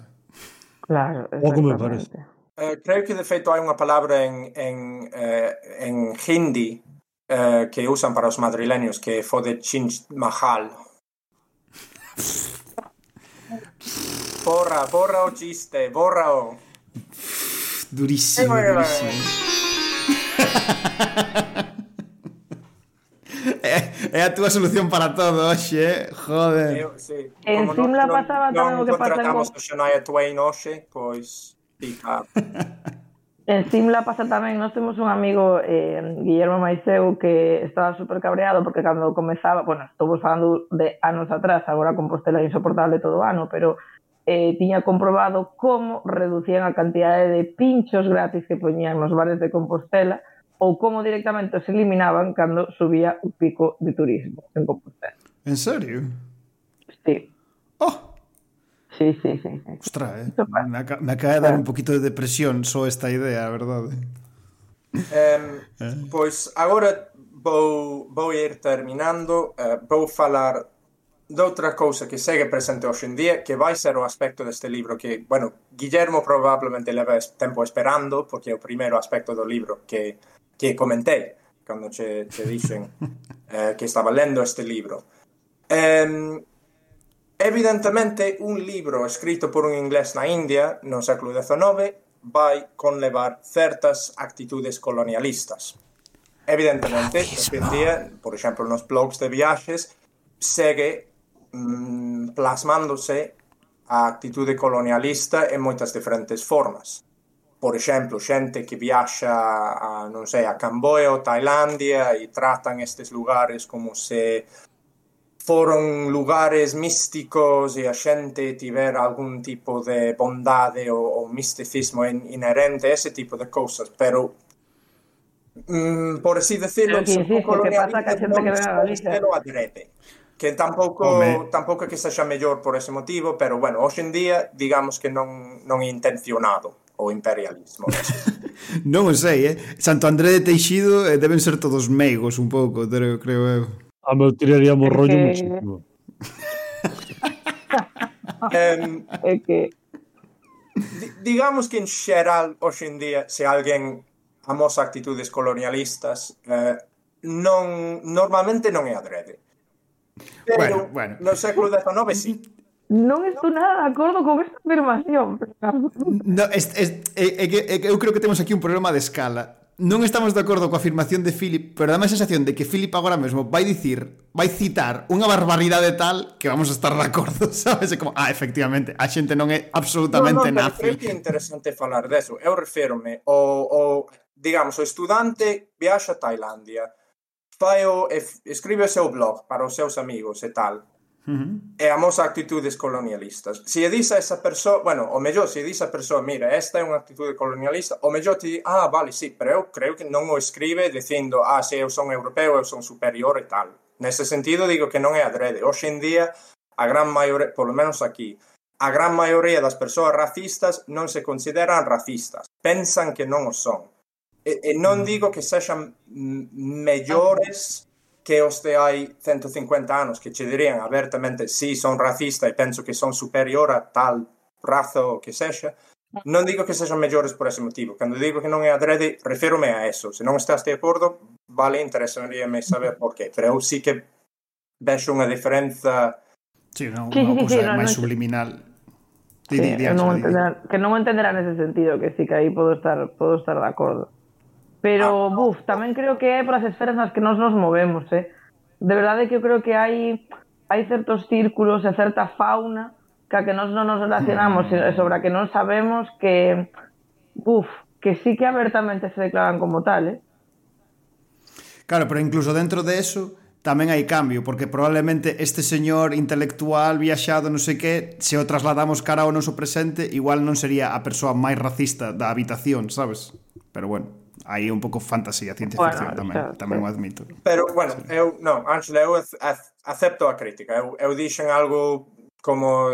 Claro, o como me parece. Uh, creo que de feito hai unha palabra en, en, uh, en hindi uh, que usan para os madrileños que fode chinch mahal Porra, porra o chiste, porra o. Durissimo, eh, durissimo. É, é a túa solución para todo, hoxe, eh? joder. Eu, sí. En Simla pasaba tamén o que pasa en... Como non contratamos o Shania Twain hoxe, pois, pica. En Simla pasa tamén, nós temos un amigo, eh, Guillermo Maiseu, que estaba super cabreado porque cando comezaba, bueno, estou falando de anos atrás, agora Compostela é insoportable todo o ano, pero eh, tiña comprobado como reducían a cantidade de pinchos gratis que poñían nos bares de Compostela ou como directamente os eliminaban cando subía o pico de turismo en Compostela. En serio? Sí. Oh! Sí, sí, sí. sí. Ostra, eh? me, me acaba de dar un poquito de depresión só esta idea, a verdade. Um, eh? Pois agora vou, vou ir terminando, uh, vou falar doutra cousa que segue presente hoxe en día, que vai ser o aspecto deste libro que, bueno, Guillermo probablemente leva tempo esperando, porque é o primeiro aspecto do libro que, que comentei cando che, che dixen eh, que estaba lendo este libro. Um, Evidentemente, un libro escrito por un inglés na India no século XIX vai conlevar certas actitudes colonialistas. Evidentemente, hoxe en día, por exemplo, nos blogs de viaxes, segue mm, plasmándose a actitude colonialista en moitas diferentes formas. Por exemplo, xente que viaxa a, non sei, a Camboya ou Tailandia e tratan estes lugares como se foron lugares místicos e a xente tiver algún tipo de bondade ou, ou misticismo in, inherente, ese tipo de cousas, pero mm, por así decirlo, que, sí, que pasa que a xente que ve a Galicia adrede, que tampouco Home. tampouco que sexa mellor por ese motivo, pero bueno, hoxe en día digamos que non non é intencionado o imperialismo. non o sei, eh? Santo André de Teixido eh, deben ser todos meigos un pouco, creo, creo eu. A meu tiraríamos é rollo que... muchísimo. um, é que... Digamos que en xeral, hoxe en día, se alguén amosa actitudes colonialistas, eh, non normalmente non é adrede. Pero bueno, bueno. no século XIX sí. Non estou nada de acordo con esta afirmación. No, es, es, é, é, que, é que eu creo que temos aquí un problema de escala non estamos de acordo coa afirmación de Philip, pero dame a sensación de que Philip agora mesmo vai dicir, vai citar unha barbaridade tal que vamos a estar de acordo, sabes? É como, ah, efectivamente, a xente non é absolutamente no, no, nazi. É interesante falar deso. Eu referme ao, ao digamos, o estudante viaxa a Tailandia, fai o, e, escribe o seu blog para os seus amigos e tal, Uh -huh. E amosa actitudes colonialistas. Se dis a esa persoa, bueno, o mellor, se dis a persoa, mira, esta é unha actitude colonialista, o mellor ti di, ah, vale, sí, pero eu creo que non o escribe dicindo, ah, se eu son europeo, eu son superior e tal. Nese sentido, digo que non é adrede. Hoxe en día, a gran maioría, polo menos aquí, a gran maioría das persoas racistas non se consideran racistas. Pensan que non o son. E, e non mm. digo que sexan mellores que os de hai 150 anos que che dirían abertamente si sí, son racista e penso que son superior a tal raza o que sexa, non digo que sexan mellores por ese motivo. Cando digo que non é adrede, reférome a eso. Se non estás de acordo, vale, interesaríame saber por qué. Pero eu sí que vexo unha diferenza... Sí, non, unha cousa sí, máis no, subliminal. Sí, di, di, di, non entender, que non entenderá nese sentido, que sí que aí podo estar, podo estar de acordo. Pero, ah, buf, tamén creo que é por as esferas nas que nós nos movemos, eh? De verdade que eu creo que hai hai certos círculos e certa fauna que a que nós non nos relacionamos mm. e sobre a que non sabemos que, buf, que sí que abertamente se declaran como tal, eh? Claro, pero incluso dentro de eso tamén hai cambio, porque probablemente este señor intelectual viaxado, non sei que, se o trasladamos cara ao noso presente, igual non sería a persoa máis racista da habitación, sabes? Pero bueno. Aí é un pouco fantasía, ciencia bueno, ficción tamén, xa, tamén o admito. Pero, bueno, sí. eu, non, Ángela, eu acepto a crítica. Eu, eu dixen algo como,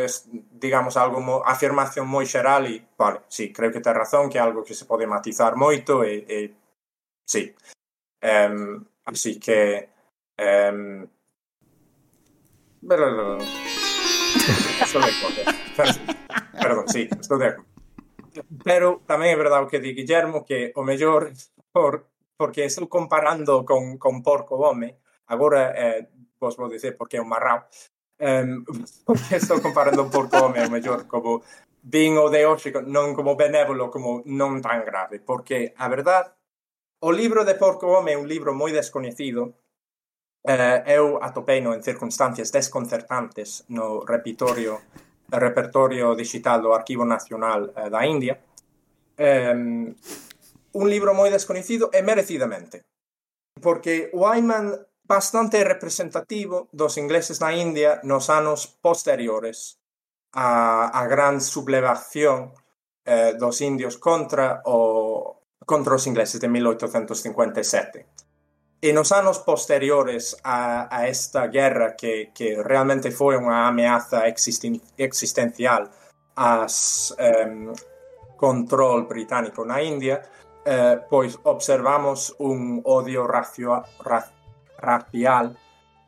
digamos, algo mo, afirmación moi xeral e, vale, sí, creo que ten razón, que é algo que se pode matizar moito e, e sí. Um, así que... Um, pero, Eso de Perdón, sí, estou de acordo pero tamén é verdade o que di Guillermo que o mellor por, porque estou comparando con, con Porco Home agora eh, vos vou dicer porque é un marrao um, porque estou comparando Porco Home o mellor como vin o de hoxe non como benévolo como non tan grave porque a verdad o libro de Porco Home é un libro moi desconhecido eh, eu atopei no en circunstancias desconcertantes no repitorio repertorio digital do Arquivo Nacional eh, da India. Eh, un libro moi desconhecido e merecidamente, porque o Ayman bastante representativo dos ingleses na India nos anos posteriores á, a gran sublevación eh, dos indios contra o contra os ingleses de 1857. E nos anos posteriores a, a esta guerra que, que realmente foi unha ameaza existen, existencial as um, control británico na India, eh, pois observamos un odio racio, ra, racial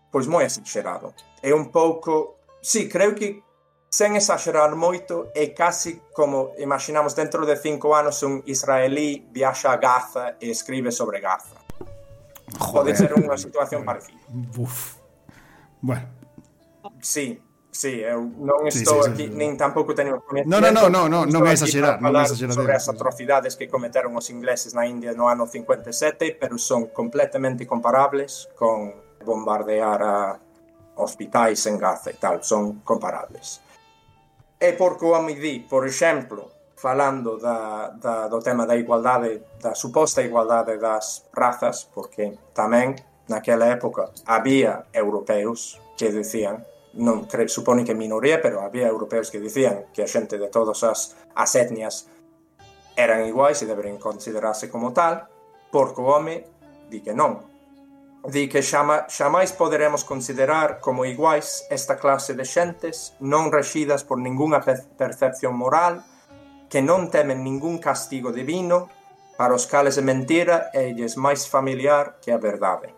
pois moi exagerado. É un pouco, sí, creo que sen exagerar moito, é casi como imaginamos dentro de cinco anos un israelí viaxa a Gaza e escribe sobre Gaza Joder. Pode ser unha situación parecida. Buf. Bueno. Sí, Sí, eh, eu non estou sí, sí, aquí, sí, sí. nin tampouco teño coñecemento. No, no, no, no, no, non é exagerar, non é exagerar. Sobre as atrocidades que cometeron os ingleses na India no ano 57, pero son completamente comparables con bombardear a hospitais en Gaza e tal, son comparables. E por Coamidí, por exemplo, falando da, da, do tema da igualdade, da suposta igualdade das razas, porque tamén naquela época había europeos que dicían non cre, supone que minoría, pero había europeos que dicían que a xente de todas as, as etnias eran iguais e deberían considerarse como tal, porque o home di que non. Di que xama, xamais poderemos considerar como iguais esta clase de xentes non rexidas por ningunha percepción moral que non temen ningún castigo divino, para os cales a mentira é lles máis familiar que a verdade.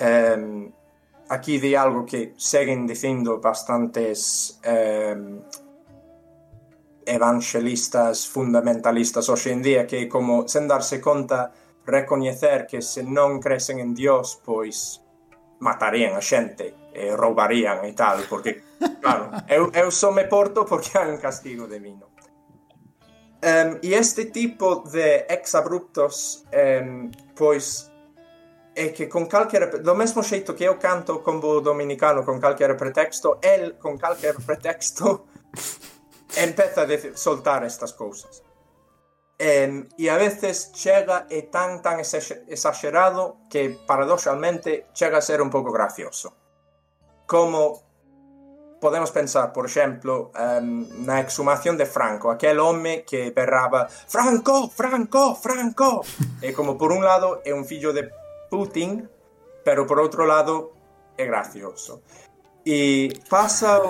Um, aquí di algo que seguen dicindo bastantes um, evangelistas fundamentalistas hoxe en día, que como sen darse conta recoñecer que se non crecen en Dios, pois matarían a xente e roubarían e tal, porque, claro, eu, eu só me porto porque hai un castigo divino. Um, y este tipo de exabruptos, um, pues, eh, è che con qualche lo mesmo scelto che io canto con dominicano con qualche pretexto él con qualche pretexto empieza a soltar estas cosas. Um, y a veces llega es tan tan exagerado que paradoxalmente llega a ser un poco gracioso. Como podemos pensar, por exemplo, um, na exhumación de Franco, aquel home que berraba Franco, Franco, Franco. e como por un lado é un fillo de Putin, pero por outro lado é gracioso. E pasa,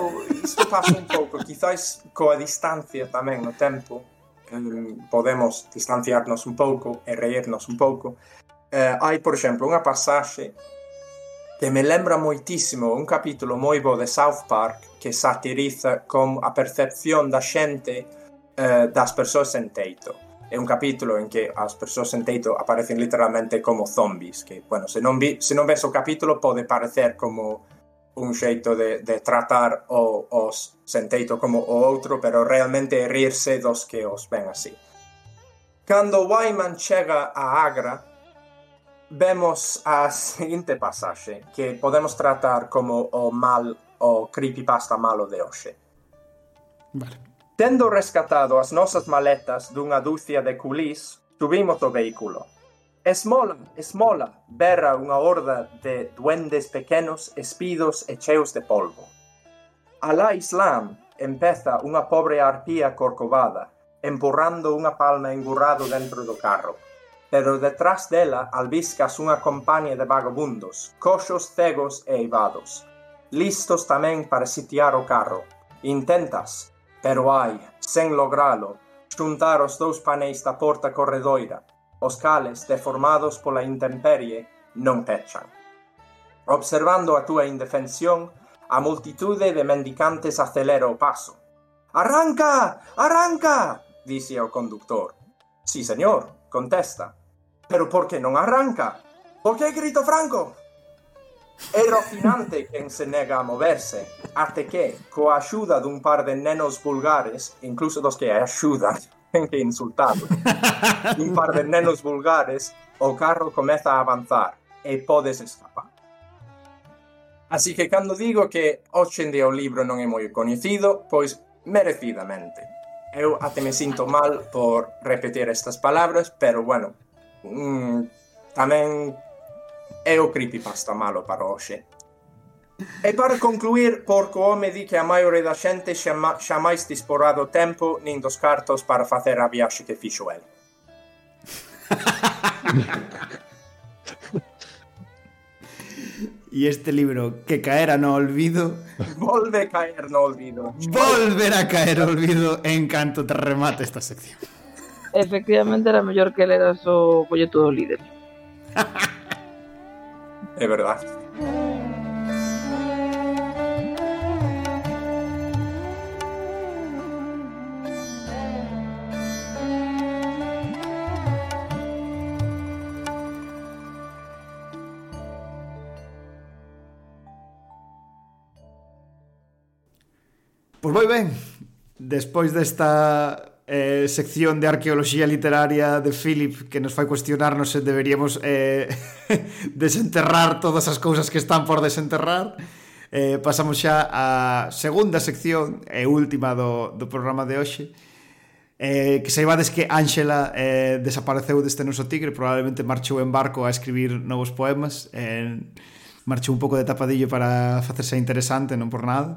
isto pasa un pouco, quizáis coa distancia tamén no tempo, um, podemos distanciarnos un pouco e reírnos un pouco. Uh, hai, por exemplo, unha pasaxe que me lembra moitísimo un capítulo moi bo de South Park que satiriza con a percepción da xente eh, das persoas en teito. É un capítulo en que as persoas en teito aparecen literalmente como zombies, que, bueno, se non, vi, se non ves o capítulo pode parecer como un xeito de, de tratar o, os senteito como o outro, pero realmente rirse dos que os ven así. Cando Wyman chega a Agra, vemos a seguinte pasaxe que podemos tratar como o mal o creepypasta malo de hoxe. Vale. Tendo rescatado as nosas maletas dunha dúcia de culís, subimos o vehículo. Esmola, esmola, berra unha horda de duendes pequenos, espidos e cheos de polvo. Alá Islam empeza unha pobre arpía corcovada, empurrando unha palma engurrado dentro do carro pero detrás dela albiscas unha compañía de vagabundos, coxos, cegos e eivados. Listos tamén para sitiar o carro. Intentas, pero hai, sen logralo, xuntar os dous paneis da porta corredoira. Os cales, deformados pola intemperie, non pechan. Observando a túa indefensión, a multitude de mendicantes acelera o paso. Arranca! Arranca! dice o conductor. Sí, señor, contesta. Pero por que non arranca? Por que grito franco? É rocinante quen se nega a moverse, até que, coa axuda dun par de nenos vulgares, incluso dos que axudan, ten que insultalo, un par de nenos vulgares, o carro comeza a avanzar e podes escapar. Así que cando digo que hoxe en día o libro non é moi coñecido, pois merecidamente eu até me sinto mal por repetir estas palabras, pero bueno, mm, tamén é o creepypasta malo para hoxe. E para concluir, Porco Home di que a maioria da xente xa, ma, xa disporá do tempo nin dos cartos para facer a viaxe que fixo el. E este libro que caera no olvido Volve caer no olvido Volver a caer olvido En canto te remate esta sección efectivamente era mellor que leras o folleto do líder. é verdad. Pois moi ben, despois desta eh, sección de arqueoloxía literaria de Philip que nos fai cuestionarnos se deberíamos eh, desenterrar todas as cousas que están por desenterrar, eh, pasamos xa á segunda sección e última do, do programa de hoxe, Eh, que saibades que Ángela eh, desapareceu deste noso tigre probablemente marchou en barco a escribir novos poemas eh, marchou un pouco de tapadillo para facerse interesante, non por nada.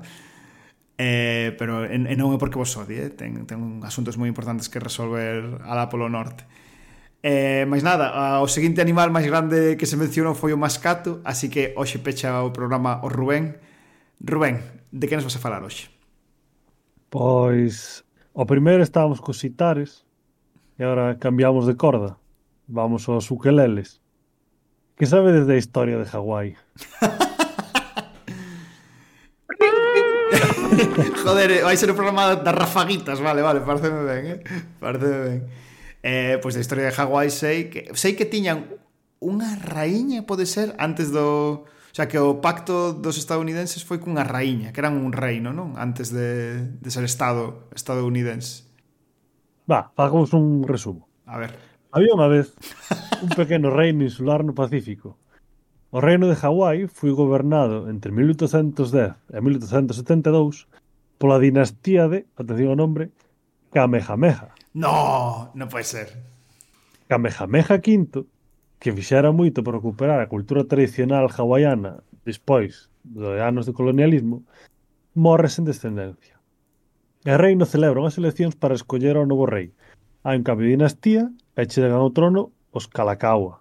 Eh, pero en, en non é porque vos odie, eh? ten, ten asuntos moi importantes que resolver alá polo norte. Eh, mais nada, o seguinte animal máis grande que se mencionou foi o mascato, así que hoxe pecha o programa o Rubén. Rubén, de que nos vas a falar hoxe? Pois, o primeiro estábamos cos sitares e agora cambiamos de corda. Vamos aos ukeleles. Que sabe desde a historia de Hawái? Joder, eh, vai ser o programa das rafaguitas, vale, vale, pareceme ben, eh? Pareceme ben. Eh, pois da historia de Hawái sei que sei que tiñan unha raíña, pode ser, antes do O sea, que o pacto dos estadounidenses foi cunha raíña, que eran un reino, non? Antes de, de ser estado estadounidense. Va, fagamos un resumo. A ver. Había unha vez un pequeno reino insular no Pacífico. O reino de Hawái foi gobernado entre 1810 e 1872 pola dinastía de, atención ao nombre, Kamehameha. No, non pode ser. Kamehameha V, que fixera moito por recuperar a cultura tradicional hawaiana despois dos anos de colonialismo, morre sen descendencia. E reino celebra unhas eleccións para escoller ao novo rei. Hai un cambio de dinastía e chegan ao trono os Kalakaua.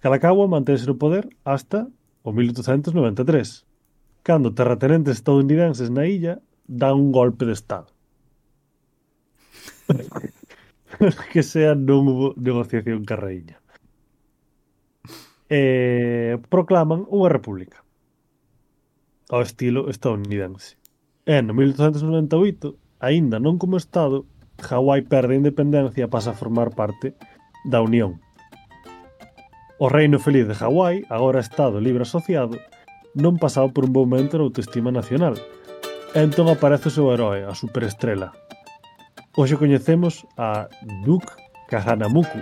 Kalakaua mantense no poder hasta o 1893, cando terratenentes estadounidenses na illa dan un golpe de Estado. que sea non hubo negociación carreíña. Eh, proclaman unha república ao estilo estadounidense. E no 1898, aínda non como Estado, Hawái perde a independencia e pasa a formar parte da Unión. O Reino Feliz de Hawái, agora Estado libre asociado, non pasaba por un bom momento na autoestima nacional, Entón aparece o seu heroe, a superestrela. Hoxe coñecemos a Duke Kahanamoku,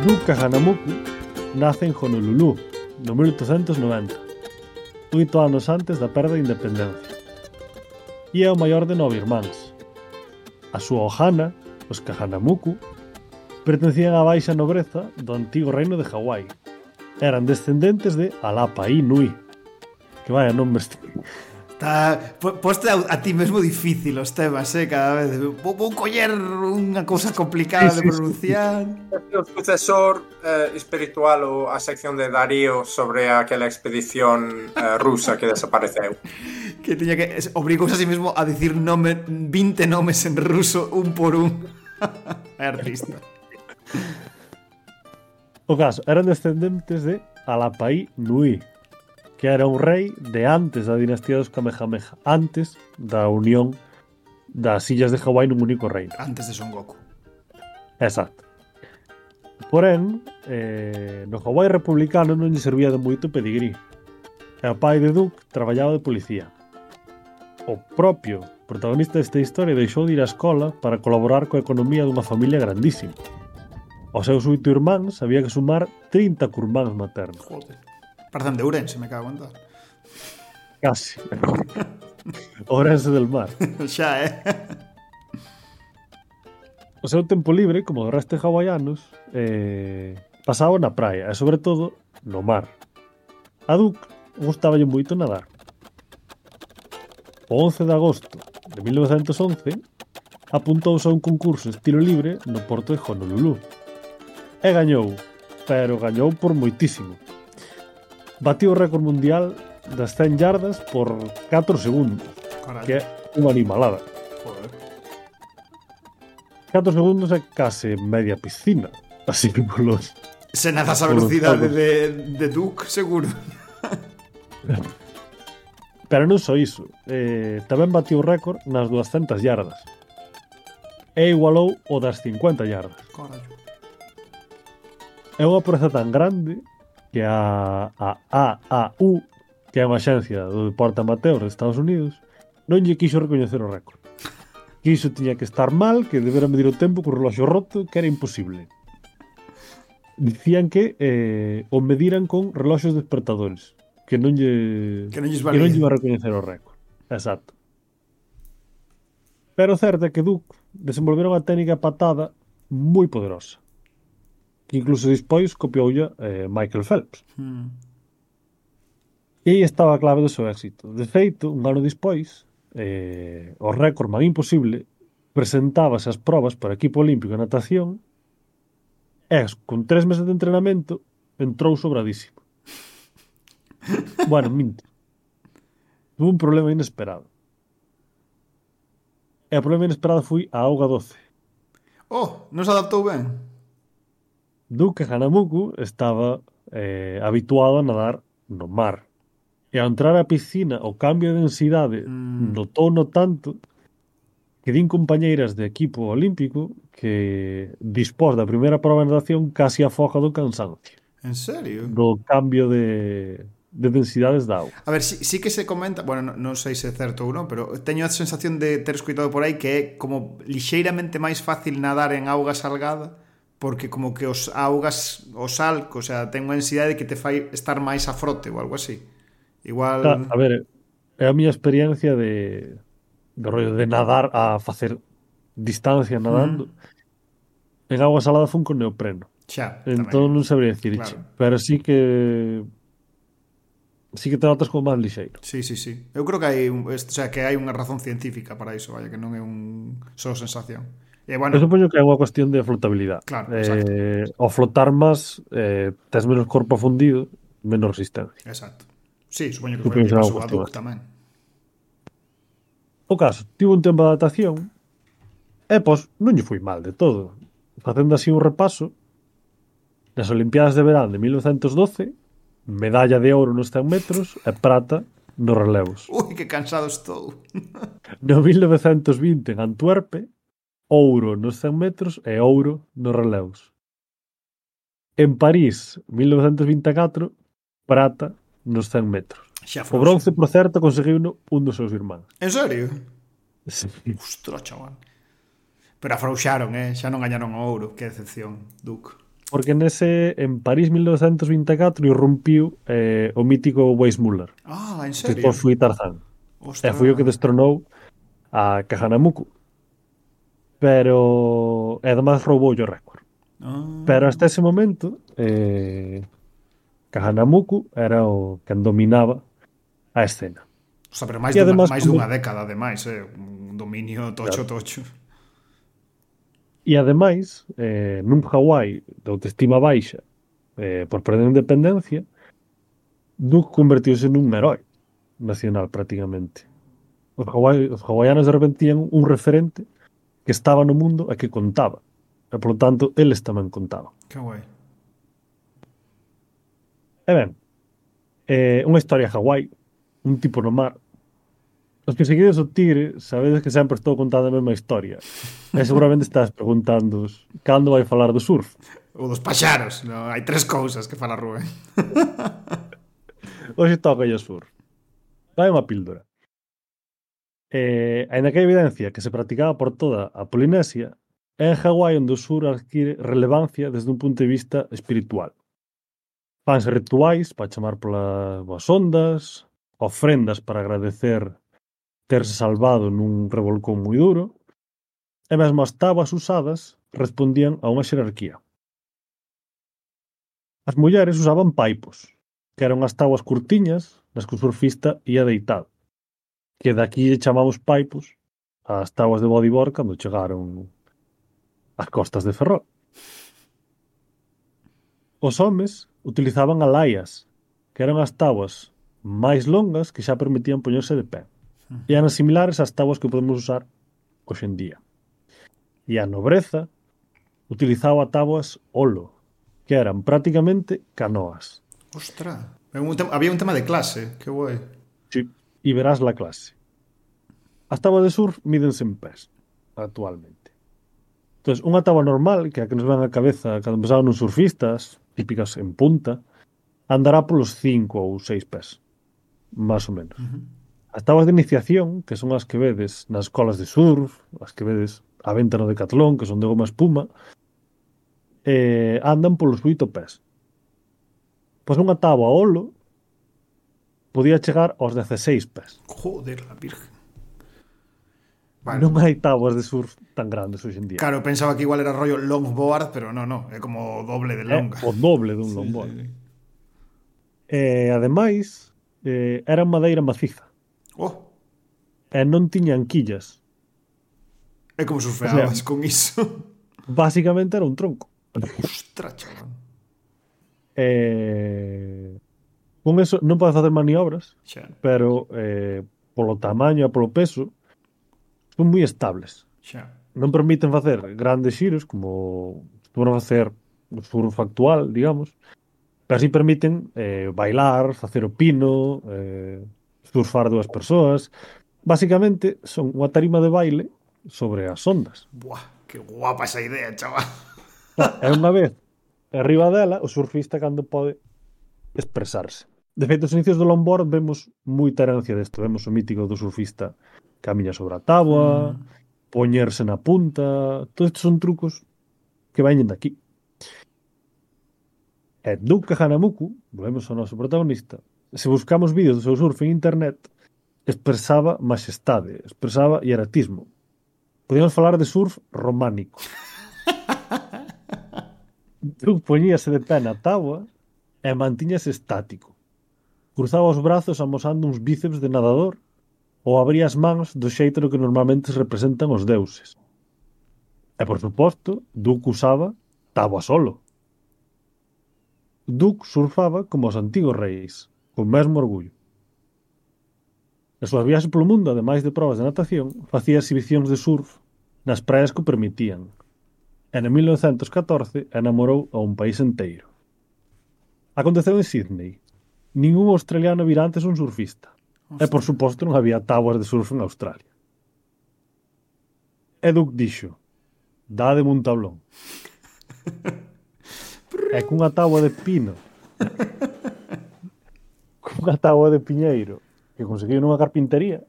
Duke Kahanamuku nace en Honolulu no 1890, oito anos antes da perda de independencia. E é o maior de nove irmáns. A súa Ohana Os Kahanamuku, pertencían á baixa nobreza do antigo reino de Hawái. Eran descendentes de Alapa Inui. Que vaya nombres Está poste a, a ti mesmo difícil os temas, eh, cada vez. Vou, vou coller unha cousa complicada sí, sí, de pronunciar. Sí, o sucesor eh, espiritual ou a sección de Darío sobre aquela expedición eh, rusa que desapareceu. que tiña que obrigouse a si sí mesmo a dicir nome 20 nomes en ruso un por un é artista. O caso, eran descendentes de Alapai Nui, que era un rei de antes da dinastía dos Kamehameha, antes da unión das illas de Hawái nun único reino. Antes de Son Goku. Exacto. Porén, eh, no Hawái republicano non lle servía de moito pedigrí. E o pai de Duke traballaba de policía. O propio protagonista desta historia deixou de ir á escola para colaborar coa economía dunha familia grandísima. Os seus oito irmáns había que sumar 30 curmáns maternos. Joder. Parecen de Ourense, me cago en dar. Casi. Ourense del mar. Xa, eh? O seu tempo libre, como o resto de hawaianos, eh, pasaba na praia e, sobre todo, no mar. A Duke gustaballe moito nadar. O 11 de agosto de 1911, apuntouse a un concurso estilo libre no porto de Honolulu. E gañou, pero gañou por moitísimo. Batiu o récord mundial das 100 yardas por 4 segundos, Carai. que é unha animalada. Joder. 4 segundos é case media piscina, así que polos... Se nadas a velocidade de, de Duke, seguro. Pero non só iso, eh, tamén batiu récord nas 200 yardas. E igualou o das 50 yardas. Carallo. É unha proeza tan grande que a, a AAU, que é unha xencia do deporte amateur de Estados Unidos, non lle quixo recoñecer o récord. Que iso tiña que estar mal, que debera medir o tempo co reloxo roto, que era imposible dicían que eh, o mediran con reloxos despertadores que non lle que non, que non lle va recoñecer o récord. Exacto. Pero certo é que Duke desenvolvera unha técnica patada moi poderosa que incluso despois copioulla eh, Michael Phelps. Hmm. E aí estaba a clave do seu éxito. De feito, un ano despois, eh, o récord man imposible presentábase as probas para equipo olímpico de natación e con tres meses de entrenamento entrou sobradísimo. Bueno, minto. Tuve un problema inesperado. E o problema inesperado foi a auga doce. Oh, non se adaptou ben. Duke Hanamuku estaba eh, habituado a nadar no mar. E ao entrar á piscina, o cambio de densidade mm. notou no tanto que din compañeiras de equipo olímpico que dispós da primeira prova de natación casi afoga do cansancio. En serio? Do cambio de de densidades da auga. A ver, sí, sí que se comenta, bueno, non, non sei se é certo ou non, pero teño a sensación de ter escuitado por aí que é como lixeiramente máis fácil nadar en auga salgada porque como que os augas, o sal, o sea, ten unha densidade que te fai estar máis a frote ou algo así. Igual... A, a ver, é a miña experiencia de, de rollo de nadar a facer distancia nadando. Mm. En agua salada fun con neopreno. Xa, entón non sabría dicir, claro. pero sí que sí que te notas como máis lixeiro. Sí, sí, sí. Eu creo que hai un, o sea, que hai unha razón científica para iso, vaya, que non é un só sensación. E bueno, eu supoño que é unha cuestión de flotabilidade. Claro, eh, exacto. eh, ao flotar máis eh, tes menos corpo fundido, menos resistencia. Exacto. Sí, supoño que foi o que pasou tamén. O caso, tivo un tempo de adaptación e, pois, non lle foi mal de todo. Facendo así un repaso, nas Olimpiadas de Verán de 1912 medalla de ouro nos 100 metros e prata nos relevos. Ui, que cansado estou. No 1920 en Antuerpe, ouro nos 100 metros e ouro nos relevos. En París, 1924, prata nos 100 metros. Xa o bronce, por certo, conseguiu un dos seus irmáns. En serio? Sí. Ostras, chaval. Pero afrouxaron, eh? xa non gañaron o ouro. Que decepción, Duke porque nese en París 1924 irrumpiu eh, o mítico Weissmuller. Ah, en serio? Que depois foi Tarzán. Ostras. E foi o que destronou a Kahanamuku. Pero, e además roubou o récord. Ah. Pero hasta ese momento, eh, Kahanamuku era o que dominaba a escena. O sea, pero máis, e dunha, además, máis como... dunha década, ademais, eh? un dominio tocho-tocho. Claro. Tocho. E ademais, eh, nun Hawái de autoestima baixa eh, por perder a independencia, Duke convertiuse nun herói nacional prácticamente. Os, Hawaii, os hawaianos de repente tían un referente que estaba no mundo e que contaba. E, polo tanto, eles tamén contaban. Que guai. E ben, eh, unha historia Hawái, un tipo no mar, Os que seguides o Tigre sabedes que sempre estou contando a mesma historia. E seguramente estás preguntando cando vai falar do surf. Ou dos paxaros. No, hai tres cousas que fala Rubén. Hoxe toca o surf. Vai unha píldora. Eh, ainda que hai evidencia que se practicaba por toda a Polinesia, é en Hawái onde o sur adquire relevancia desde un punto de vista espiritual. Fanse rituais para chamar polas boas ondas, ofrendas para agradecer terse salvado nun revolcón moi duro, e mesmo as tabas usadas respondían a unha xerarquía. As mulleres usaban paipos, que eran as tábuas curtiñas nas que o surfista ia deitado, que daqui lle chamamos paipos ás tábuas de bodyboard cando chegaron ás costas de Ferrol. Os homes utilizaban alaias, que eran as tábuas máis longas que xa permitían poñerse de pé. E eran similares ás táboas que podemos usar hoxe en día. E a nobreza utilizaba táboas olo, que eran prácticamente canoas. Ostra, un había un tema de clase, que guai. Sí, e verás la clase. As táboas de surf mídense en pés, actualmente. Entón, unha táboa normal, que a que nos ven a cabeza cando pensaban nos surfistas, típicas en punta, andará polos 5 ou 6 pés, máis ou menos. Uh -huh. As tabas de iniciación, que son as que vedes nas colas de surf, as que vedes a venta no Decathlon, que son de goma espuma, eh, andan polos oito pés. Pois unha tábua a olo podía chegar aos 16 pés. Joder, a virgen. Vale. Non hai tábuas de surf tan grandes hoxe en día. Claro, pensaba que igual era rollo longboard, pero non, non, é como doble de longa. É, o doble dun sí, longboard. Sí, sí. Eh, ademais, eh, era madeira maciza. Oh. E non tiñan quillas. É como surfeabas o sea, con iso. Básicamente era un tronco. Ostras, chaval. Eh, con eso non podes facer maniobras, xa. pero eh, polo tamaño e polo peso son moi estables. Xa. Non permiten facer grandes xiros como para facer o surf actual, digamos, pero si permiten eh, bailar, facer o pino, eh, surfar dúas persoas. Básicamente, son unha tarima de baile sobre as ondas. Buah, que guapa esa idea, chaval. É unha vez, arriba dela, o surfista cando pode expresarse. De feito, os inicios do longboard vemos moita herencia desto. Vemos o mítico do surfista camiña sobre a tábua, mm. poñerse na punta... Todos estes son trucos que veñen daqui. E Duke Hanamuku, volvemos ao noso protagonista, se buscamos vídeos do seu surf en internet, expresaba majestade, expresaba hieratismo. Podíamos falar de surf románico. Tú poñíase de pé na tábua e mantiñase estático. Cruzaba os brazos amosando uns bíceps de nadador ou abría as mans do xeito no que normalmente se representan os deuses. E, por suposto, Duke usaba tábua solo. Duke surfaba como os antigos reis, co mesmo orgullo. Nas súas viaxes polo mundo, ademais de probas de natación, facía exhibicións de surf nas praias que o permitían. E en 1914 enamorou a un país enteiro. Aconteceu en Sydney. Ningún australiano vira antes un surfista. Hostia. E, por suposto, non había tábuas de surf en Australia. E Duc dixo, dádeme un tablón. e cunha táboa de pino unha táboa de piñeiro que conseguiu nunha carpintería,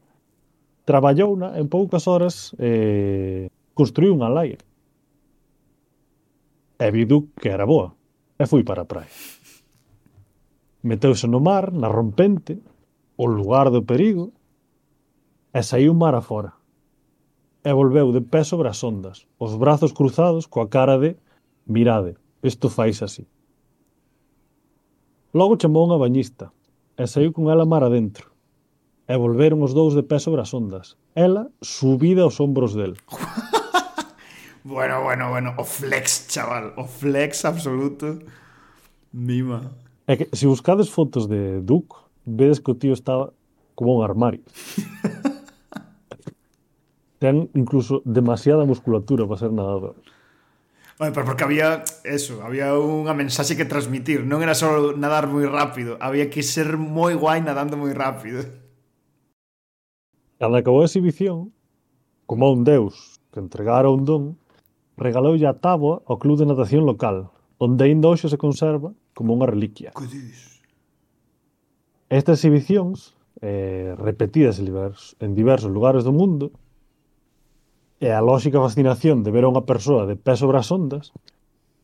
traballouna en poucas horas eh, construiu unha laia. E vidu que era boa. E fui para a praia. Meteuse no mar, na rompente, o lugar do perigo, e saiu mar afora. E volveu de pé sobre as ondas, os brazos cruzados coa cara de mirade, isto fais así. Logo chamou unha bañista, e saiu con ela mar adentro. E volveron os dous de pé sobre as ondas. Ela subida aos ombros del. bueno, bueno, bueno. O flex, chaval. O flex absoluto. Mima. É que se buscades fotos de Duke, vedes que o tío estaba como un armario. Ten incluso demasiada musculatura para ser nadador. Bueno, pero porque había eso, había unha mensaxe que transmitir, non era só nadar moi rápido, había que ser moi guai nadando moi rápido. Cando acabou a exhibición, como un deus que entregara un don, regaloulle a táboa ao club de natación local, onde ainda hoxe se conserva como unha reliquia. Que dis? Estas exhibicións, eh, repetidas en diversos, en diversos lugares do mundo, E a lóxica fascinación de ver a unha persoa de pé sobre as ondas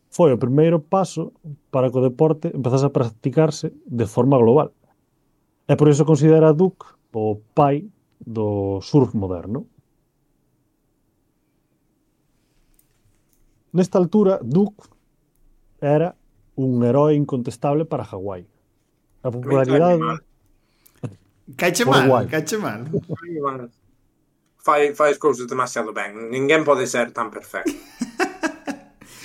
foi o primeiro paso para que o deporte empezase a practicarse de forma global. E por iso considera Duke o pai do surf moderno. Nesta altura, Duke era un herói incontestable para Hawái. A popularidade... Caiche mal, caiche mal fai, fai escousas demasiado ben. Ninguén pode ser tan perfecto.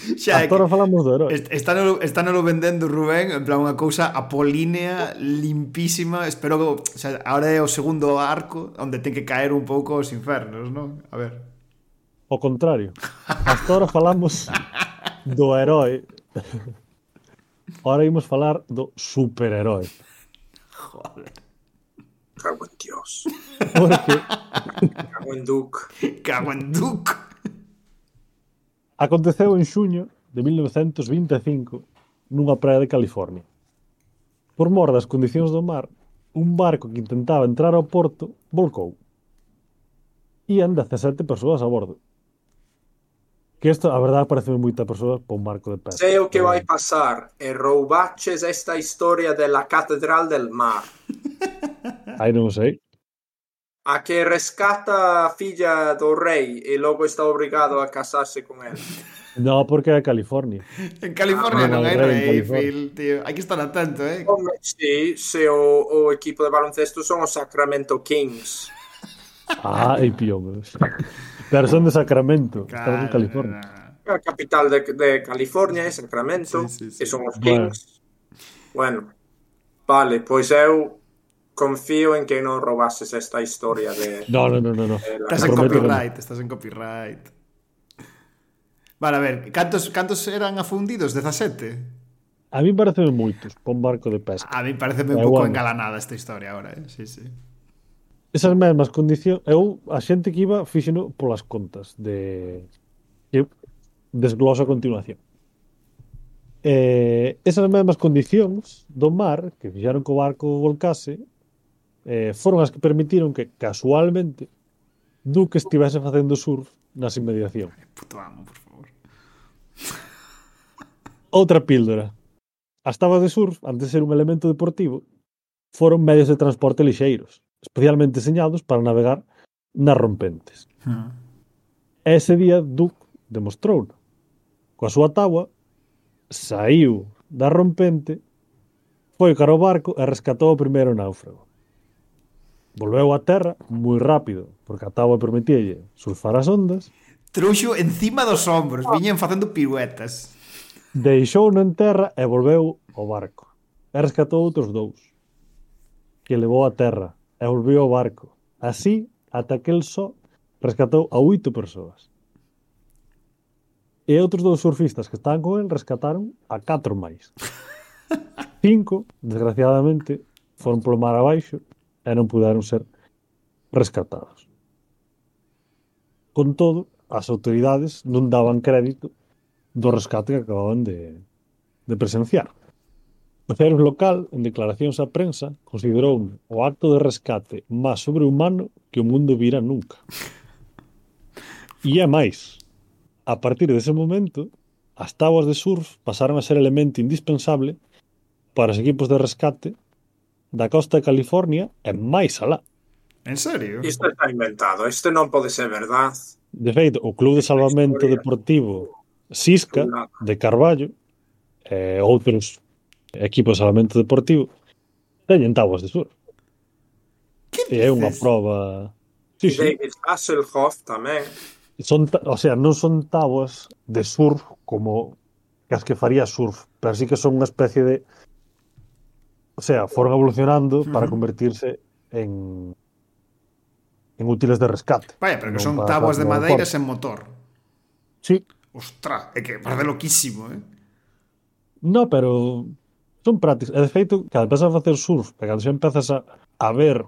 Xa, ah, Agora falamos do herói. Está no, está no vendendo Rubén, en plan unha cousa apolínea, limpísima, espero que, o sea, ahora é o segundo arco onde ten que caer un pouco os infernos, non? A ver. O contrario. Hasta ahora falamos do herói. Ahora imos falar do superherói. Joder. Cago en Dios. ¿Por qué? Cago en Duke. Cago en Duke. Aconteceu en xuño de 1925 nunha praia de California. Por mor das condicións do mar, un barco que intentaba entrar ao porto volcou. Ian 17 persoas a bordo. Que isto, a verdade, parece moita persoa para un barco de pesca. Sei o que vai pasar e roubaches esta historia della Catedral del Mar. Aí non sei. A que rescata a filla do rei e logo está obrigado a casarse con él. No, porque é California. En California Ah, non hai rei. Phil, tío. Hai que estar atento, eh. Home, sí, se o, o equipo de baloncesto son os Sacramento Kings. Ah, ei pión. Garzón de Sacramento, Cal... estamos en California. A capital de, de California é Sacramento, sí, sí, sí. e son os Kings. Bueno. bueno, vale, pois eu confío en que non robases esta historia de... No, no, no, no. no. Estás en copyright, estás en copyright. Vale, a ver, cantos, cantos eran afundidos? 17? A mí parece moitos, pon barco de pesca. A mí parece un pouco engalanada esta historia ahora, eh? sí, sí esas mesmas condicións eu a xente que iba fíxeno polas contas de que desgloso a continuación. Eh, esas mesmas condicións do mar que fixaron co barco volcase eh, foron as que permitiron que casualmente Duque estivese facendo surf nas inmediacións. Puto amo, por favor. Outra píldora. As tabas de surf antes de ser un elemento deportivo foron medios de transporte lixeiros especialmente diseñados para navegar nas rompentes. Hmm. E ese día Duke demostrou -no. Coa súa tábua saiu da rompente foi cara ao barco e rescatou o primeiro náufrago. Volveu á terra moi rápido, porque a tábua permitíalle surfar as ondas. Trouxo encima dos ombros, viñen facendo piruetas. Deixou en terra e volveu ao barco. E rescatou outros dous, que levou a terra e volveu ao barco. Así, ata que el só rescatou a oito persoas. E outros dous surfistas que estaban con el rescataron a catro máis. Cinco, desgraciadamente, foron polo mar abaixo e non puderon ser rescatados. Con todo, as autoridades non daban crédito do rescate que acababan de, de presenciar. O CERF local, en declaracións á prensa, considerou o acto de rescate máis sobrehumano que o mundo vira nunca. E é máis, a partir dese momento, as tábuas de surf pasaron a ser elemento indispensable para os equipos de rescate da costa de California e máis alá. En serio? Isto está inventado, isto non pode ser verdad. De feito, o Club de Salvamento Deportivo Sisca, de Carballo, e outros equipos de salvamento deportivo teñen táboas de surf. Que é unha proba... Sí, sí. David Hasselhoff tamén. Son, o sea, non son táboas de surf como as que faría surf, pero sí que son unha especie de... O sea, foron evolucionando uh -huh. para convertirse en en útiles de rescate. Vaya, pero que son para, tábuas de madeira sen motor. Sí. Ostra, é que parece loquísimo, eh? No, pero son prácticas. E de feito, cada empezas a facer surf, e cando xa empezas a, a ver,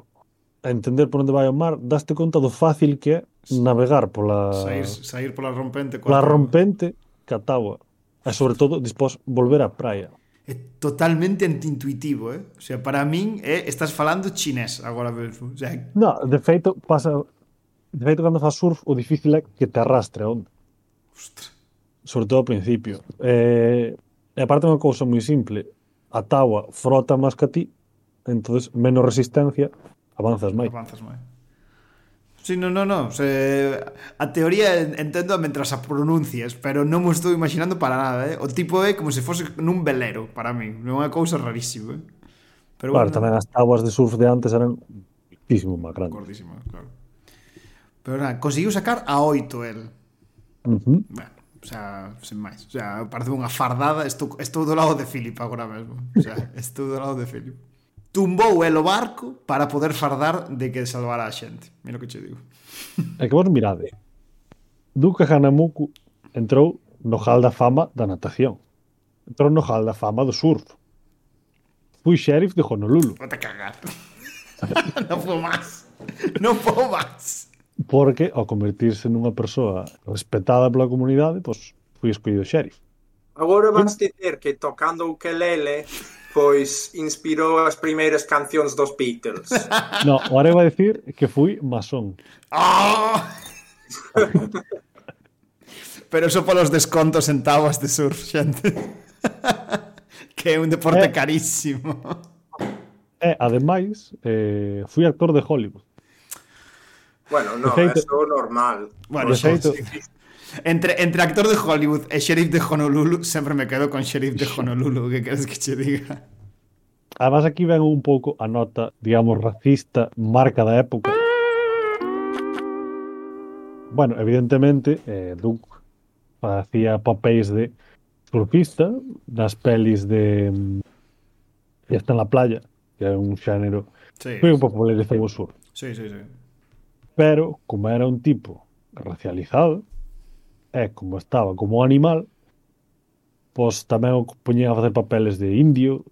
a entender por onde vai o mar, daste conta do fácil que é navegar pola... Sair, sair pola rompente. Pola rompente, catagua. E sobre todo, dispós, volver á praia. É totalmente antiintuitivo, eh? O sea, para min é, eh, estás falando chinés agora mesmo. O sea... No, de feito, pasa... De feito, cando faz surf, o difícil é que te arrastre a onda. Ostra. Sobre todo ao principio. Eh, e aparte unha cousa moi simple a taua frota máis que ti, entonces menos resistencia, avanzas máis. Avanzas máis. Sí, no, no, no. Se, a teoría entendo mentras a pronuncias, pero non me estou imaginando para nada, eh? O tipo é como se fose nun velero, para mí. É unha cousa rarísima, eh? Pero claro, bueno, tamén as tábuas de surf de antes eran muchísimo máis grandes. Gordísima, claro. Pero nada, conseguiu sacar a 8 el. Uh -huh. Bueno, O sea, sen máis. O sea, parece unha fardada. Estou, estou do lado de Philip agora mesmo. O sea, estou do lado de Philip. Tumbou el o barco para poder fardar de que salvara a xente. Mira o que che digo. É que vos mirade. Duque Hanamuku entrou no hall da fama da natación. Entrou no hall da fama do surf. Fui sheriff de Honolulu. Vou te cagar. non podo máis. Non podo máis porque ao convertirse nunha persoa respetada pola comunidade, pois fui escollido xerif. Agora vas dizer que tocando o quelele pois inspirou as primeiras cancións dos Beatles. No, agora iba a decir que fui masón. Oh! Pero eso polos descontos en tabas de surf, xente. que é un deporte eh, carísimo. E, eh, ademais, eh, fui actor de Hollywood. Bueno, non, é normal. Bueno, de feito, entre, entre actor de Hollywood e xerif de Honolulu sempre me quedo con xerif de Honolulu que queres que che diga Además aquí ven un pouco a nota, digamos, racista, marca da época. Bueno, evidentemente, eh, Duke facía papéis de surfista nas pelis de Ya está en la playa, que é un xénero sí. foi un popular de Facebook Sur. Sí, sí, sí. Pero, como era un tipo racializado, e como estaba como animal, pois tamén o poñían a facer papeles de indio,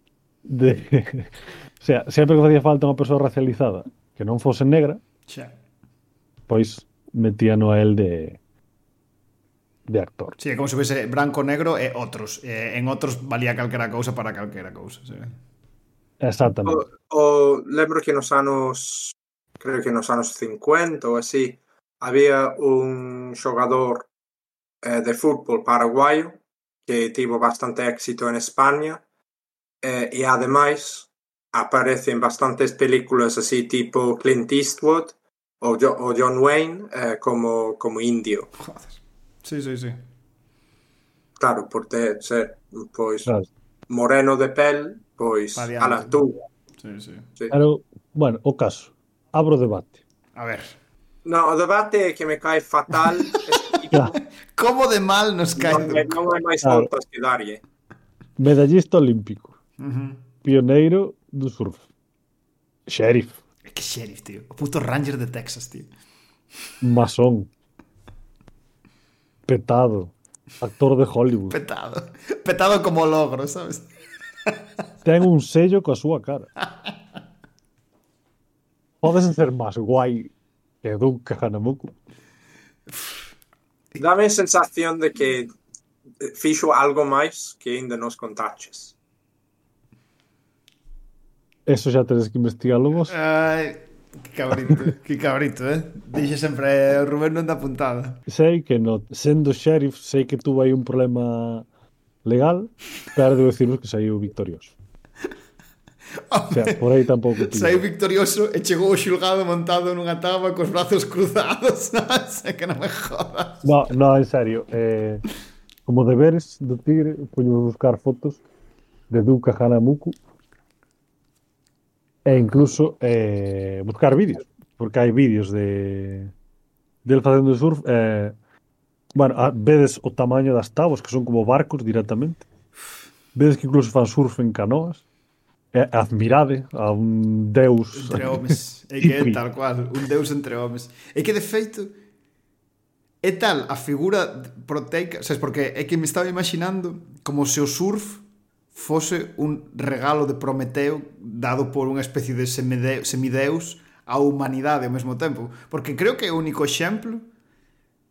de... o sea, sempre que facía falta unha persoa racializada que non fose negra, xa. pois metíano a él de de actor. Sí, como se fose branco, negro e outros. E, en outros valía calquera cousa para calquera cousa, sí. Exactamente. O, o lembro que nos anos creo que nos anos 50 ou así, había un xogador eh, de fútbol paraguaio que tivo bastante éxito en España eh, e ademais aparece en bastantes películas así tipo Clint Eastwood ou, jo ou John Wayne eh, como, como indio. Joder. Sí, sí, sí. Claro, por ter ser pois claro. moreno de pel, pois Variante. a la. Sí, sí. sí. Claro, bueno, o caso abro debate. A ver. No, debate que me cae fatal. Como de mal nos cae Duke? non hai Claro. que darlle. Medallista olímpico, Ujú. pioneiro do surf, sheriff, É que sheriff, tío. O puto Ranger de Texas, tío. masón, petado, actor de Hollywood. Petado. Petado como logro, sabes? Ten un sello coa súa cara. Podes ser máis guai que Duke Hanamuku. Dame a sensación de que eh, fixo algo máis que ainda nos contaches. Eso xa tedes que investigalo vos. Ai, que cabrito, que cabrito, eh? Dixe sempre, eh, o Rubén non da puntada. Sei que no, sendo sheriff, sei que tuvo aí un problema legal, pero debo deciros que saiu victorioso. O sea, por aí tampouco. Tío. Saiu victorioso e chegou o xulgado montado nunha tábua cos brazos cruzados. é que non me jodas. No, no, en serio. Eh, como deberes do tigre, poño buscar fotos de Duca Hanamuku e incluso eh, buscar vídeos, porque hai vídeos de del facendo surf eh, bueno, a, vedes o tamaño das tábuas que son como barcos directamente vedes que incluso fan surf en canoas admirade a un deus. Entre homes, é que é tal cual, un deus entre homes. É que de feito é tal a figura proteica, sabes, porque é que me estaba imaginando como se o surf fose un regalo de Prometeo dado por unha especie de semideus á humanidade ao mesmo tempo, porque creo que é o único exemplo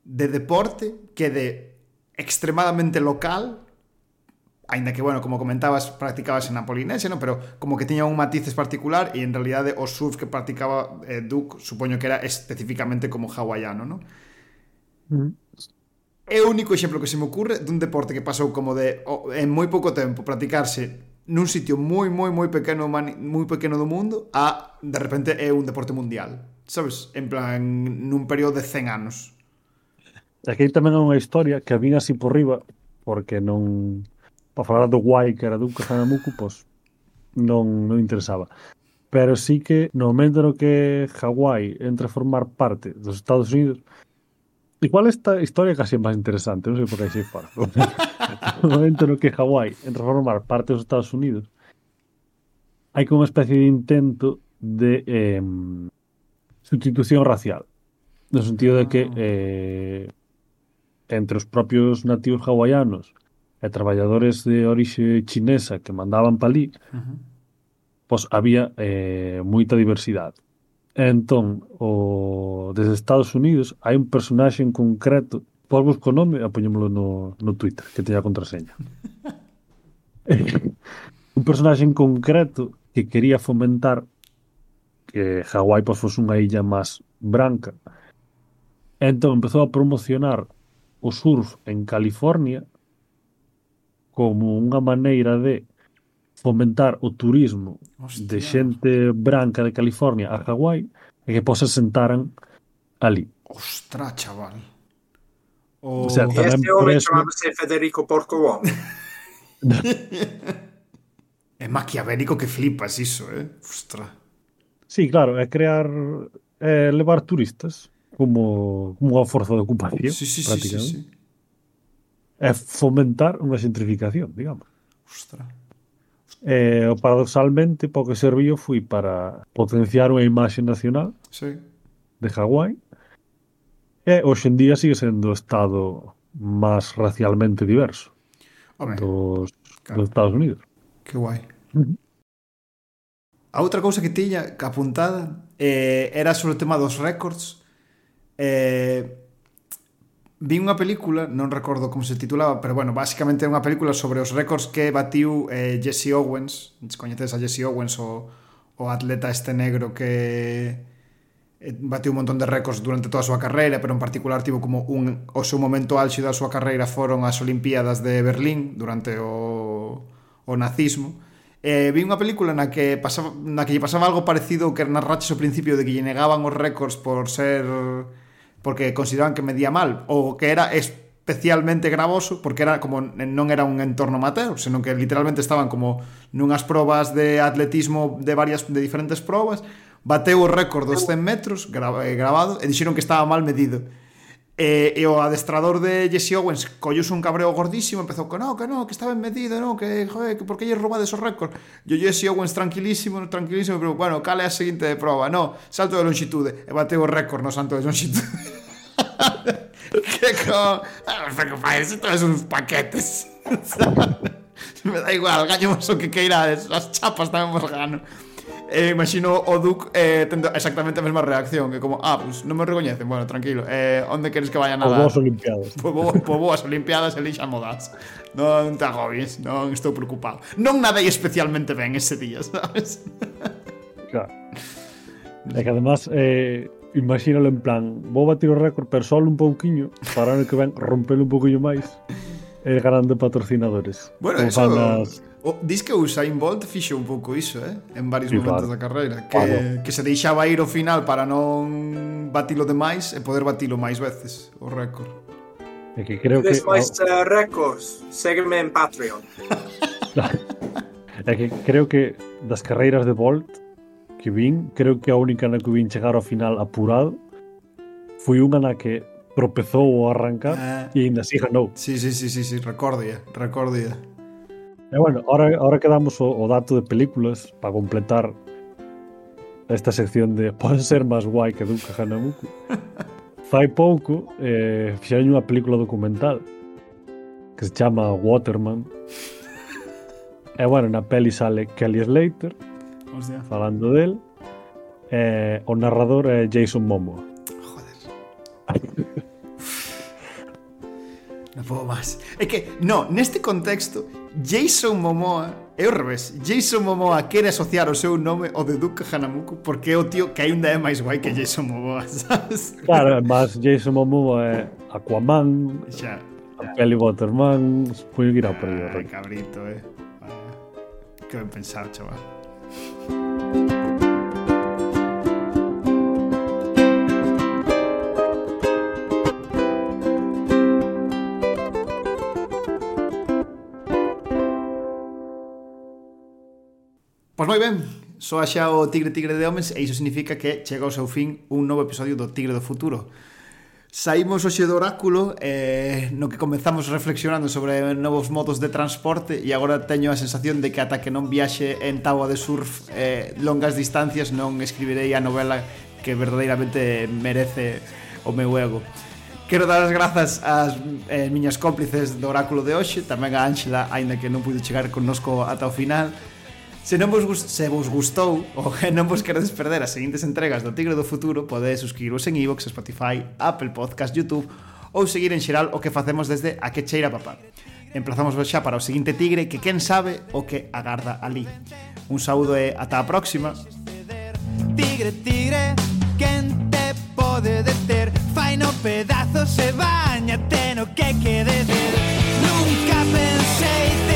de deporte que de extremadamente local aínda que, bueno, como comentabas, practicabas en a Polinesia, pero como que tiña un matices particular e en realidade o surf que practicaba eh, Duke supoño que era especificamente como hawaiano, non? Mm. Mm-hmm. É o único exemplo que se me ocurre dun deporte que pasou como de oh, en moi pouco tempo practicarse nun sitio moi moi moi pequeno moi pequeno do mundo a de repente é un deporte mundial. Sabes? En plan nun período de 100 anos. Aquí tamén é unha historia que a vin así por riba porque non ao falar do guai que era Duncan Hanamuku, pois non, non interesaba. Pero sí que no momento no que Hawái entra a formar parte dos Estados Unidos, Igual esta historia casi é máis interesante, non sei por que hai fora. no momento no que Hawái entra a formar parte dos Estados Unidos, hai como unha especie de intento de eh, sustitución racial. No sentido de que ah. eh, entre os propios nativos hawaianos e traballadores de orixe chinesa que mandaban palí, uh -huh. pois había eh, moita diversidade. E entón, o, desde Estados Unidos, hai un personaxe en concreto, pois busco o nome e poñémolo no, no Twitter, que teña a contraseña. un personaxe en concreto que quería fomentar que Hawái pois, fose unha illa máis branca. E entón empezou a promocionar o surf en California como unha maneira de fomentar o turismo Hostia. de xente branca de California a Hawái e que posa sentaran ali. Ostra, chaval. O, o sea, este home preso... chamábase Federico Porco é maquiavélico que flipas iso, eh? Ostra. Sí, claro, é crear é levar turistas como como unha forza de ocupación, sí, sí, prácticamente. Sí, sí, sí é fomentar unha xentrificación, digamos. Ostra. Eh, paradoxalmente, para o que serviu foi para potenciar unha imaxe nacional sí. de Hawái e hoxendía sigue sendo o estado máis racialmente diverso Home, dos, claro. dos Estados Unidos. Que guai. A outra cousa que tiña apuntada eh, era sobre o tema dos récords eh, Vi unha película, non recordo como se titulaba, pero bueno, basicamente é unha película sobre os récords que batiu eh, Jesse Owens. Coñeces a Jesse Owens, o, o atleta este negro que eh, batiu un montón de récords durante toda a súa carreira, pero en particular tivo como un o seu momento álxido da súa carreira foron as Olimpíadas de Berlín durante o, o nazismo. Eh, vi unha película na que pasaba, na que lle pasaba algo parecido que nas rachas ao principio de que lle negaban os récords por ser porque consideraban que medía mal ou que era especialmente gravoso porque era como non era un entorno amateur, senón que literalmente estaban como nunhas probas de atletismo de varias de diferentes probas, bateu o récord dos 100 metros grabado eh, e dixeron que estaba mal medido. E, e o adestrador de Jesse Owens collouse un cabreo gordísimo, empezou que no, que no, que estaba enmedido, no, que, joder, que por que lle roubades esos récords? E Jesse Owens tranquilísimo, tranquilísimo, pero bueno, cale a seguinte de prova, no, salto de longitude, e eh, bateu o récord no salto de longitude. que co... Ah, que fai, isto é uns paquetes. Me da igual, gañemos o que queirades, as chapas tamén vos gano eh, imagino o Duke eh, tendo exactamente a mesma reacción, que como, ah, pues non me recoñecen, bueno, tranquilo, eh, onde queres que vaya nada? Poboas Olimpiadas. Po, po boas Olimpiadas elixa modas. Non te agobies, non estou preocupado. Non nadei especialmente ben ese día, sabes? Claro. É que además, eh, imagínalo en plan, vou batir o récord, pero só un pouquiño, para o que ven rompelo un pouquiño máis, e eh, ganando patrocinadores. Bueno, eso... Fanas, O, dis que o Usain Bolt fixo un pouco iso, eh? En varios sí, momentos claro. da carreira que, claro. que se deixaba ir ao final para non batilo demais E poder batilo máis veces o récord É que creo que... máis uh, récords, segueme en Patreon É que creo que das carreiras de Bolt que vin Creo que a única na que vin chegar ao final apurado Foi unha na que tropezou ao arrancar eh, E ainda así ganou Si, si, si, si, si recordia, recordia E bueno, ahora, ahora que damos o, o dato de películas para completar esta sección de pode ser máis guai que Duke Hanamuku fai pouco eh, fixeron unha película documental que se chama Waterman. E bueno, na peli sale Kelly Slater Hostia. falando del eh, o narrador é Jason Momoa. Joder. Non podo máis. É que, no, neste contexto, Jason Momoa é o revés. Jason Momoa quere asociar o seu nome ao de Duke Hanamuku porque é o tío que aínda é máis guai que Jason Momoa, sabes? Claro, mas Jason Momoa é Aquaman, xa, xa. Peli Waterman, foi ir a por aí. Cabrito, eh. Que ben pensado, chaval. Pois moi ben, soa xa o Tigre Tigre de Homens e iso significa que chega ao seu fin un novo episodio do Tigre do Futuro. Saímos hoxe do oráculo eh, no que comenzamos reflexionando sobre novos modos de transporte e agora teño a sensación de que ata que non viaxe en táboa de surf eh, longas distancias non escribirei a novela que verdadeiramente merece o meu ego. Quero dar as grazas ás eh, miñas cómplices do oráculo de hoxe, tamén a Ángela, aínda que non pude chegar connosco ata o final, Se non vos, gust, se vos gustou ou non vos queredes perder as seguintes entregas do Tigre do Futuro, podedes suscribiros en iVoox, Spotify, Apple Podcast, YouTube ou seguir en xeral o que facemos desde A que cheira papá. Emplazamos vos xa para o seguinte Tigre que quen sabe o que agarda ali. Un saúdo e ata a próxima. Tigre, tigre, quen te pode deter? Fai no pedazos e bañate no que quedes. Nunca pensei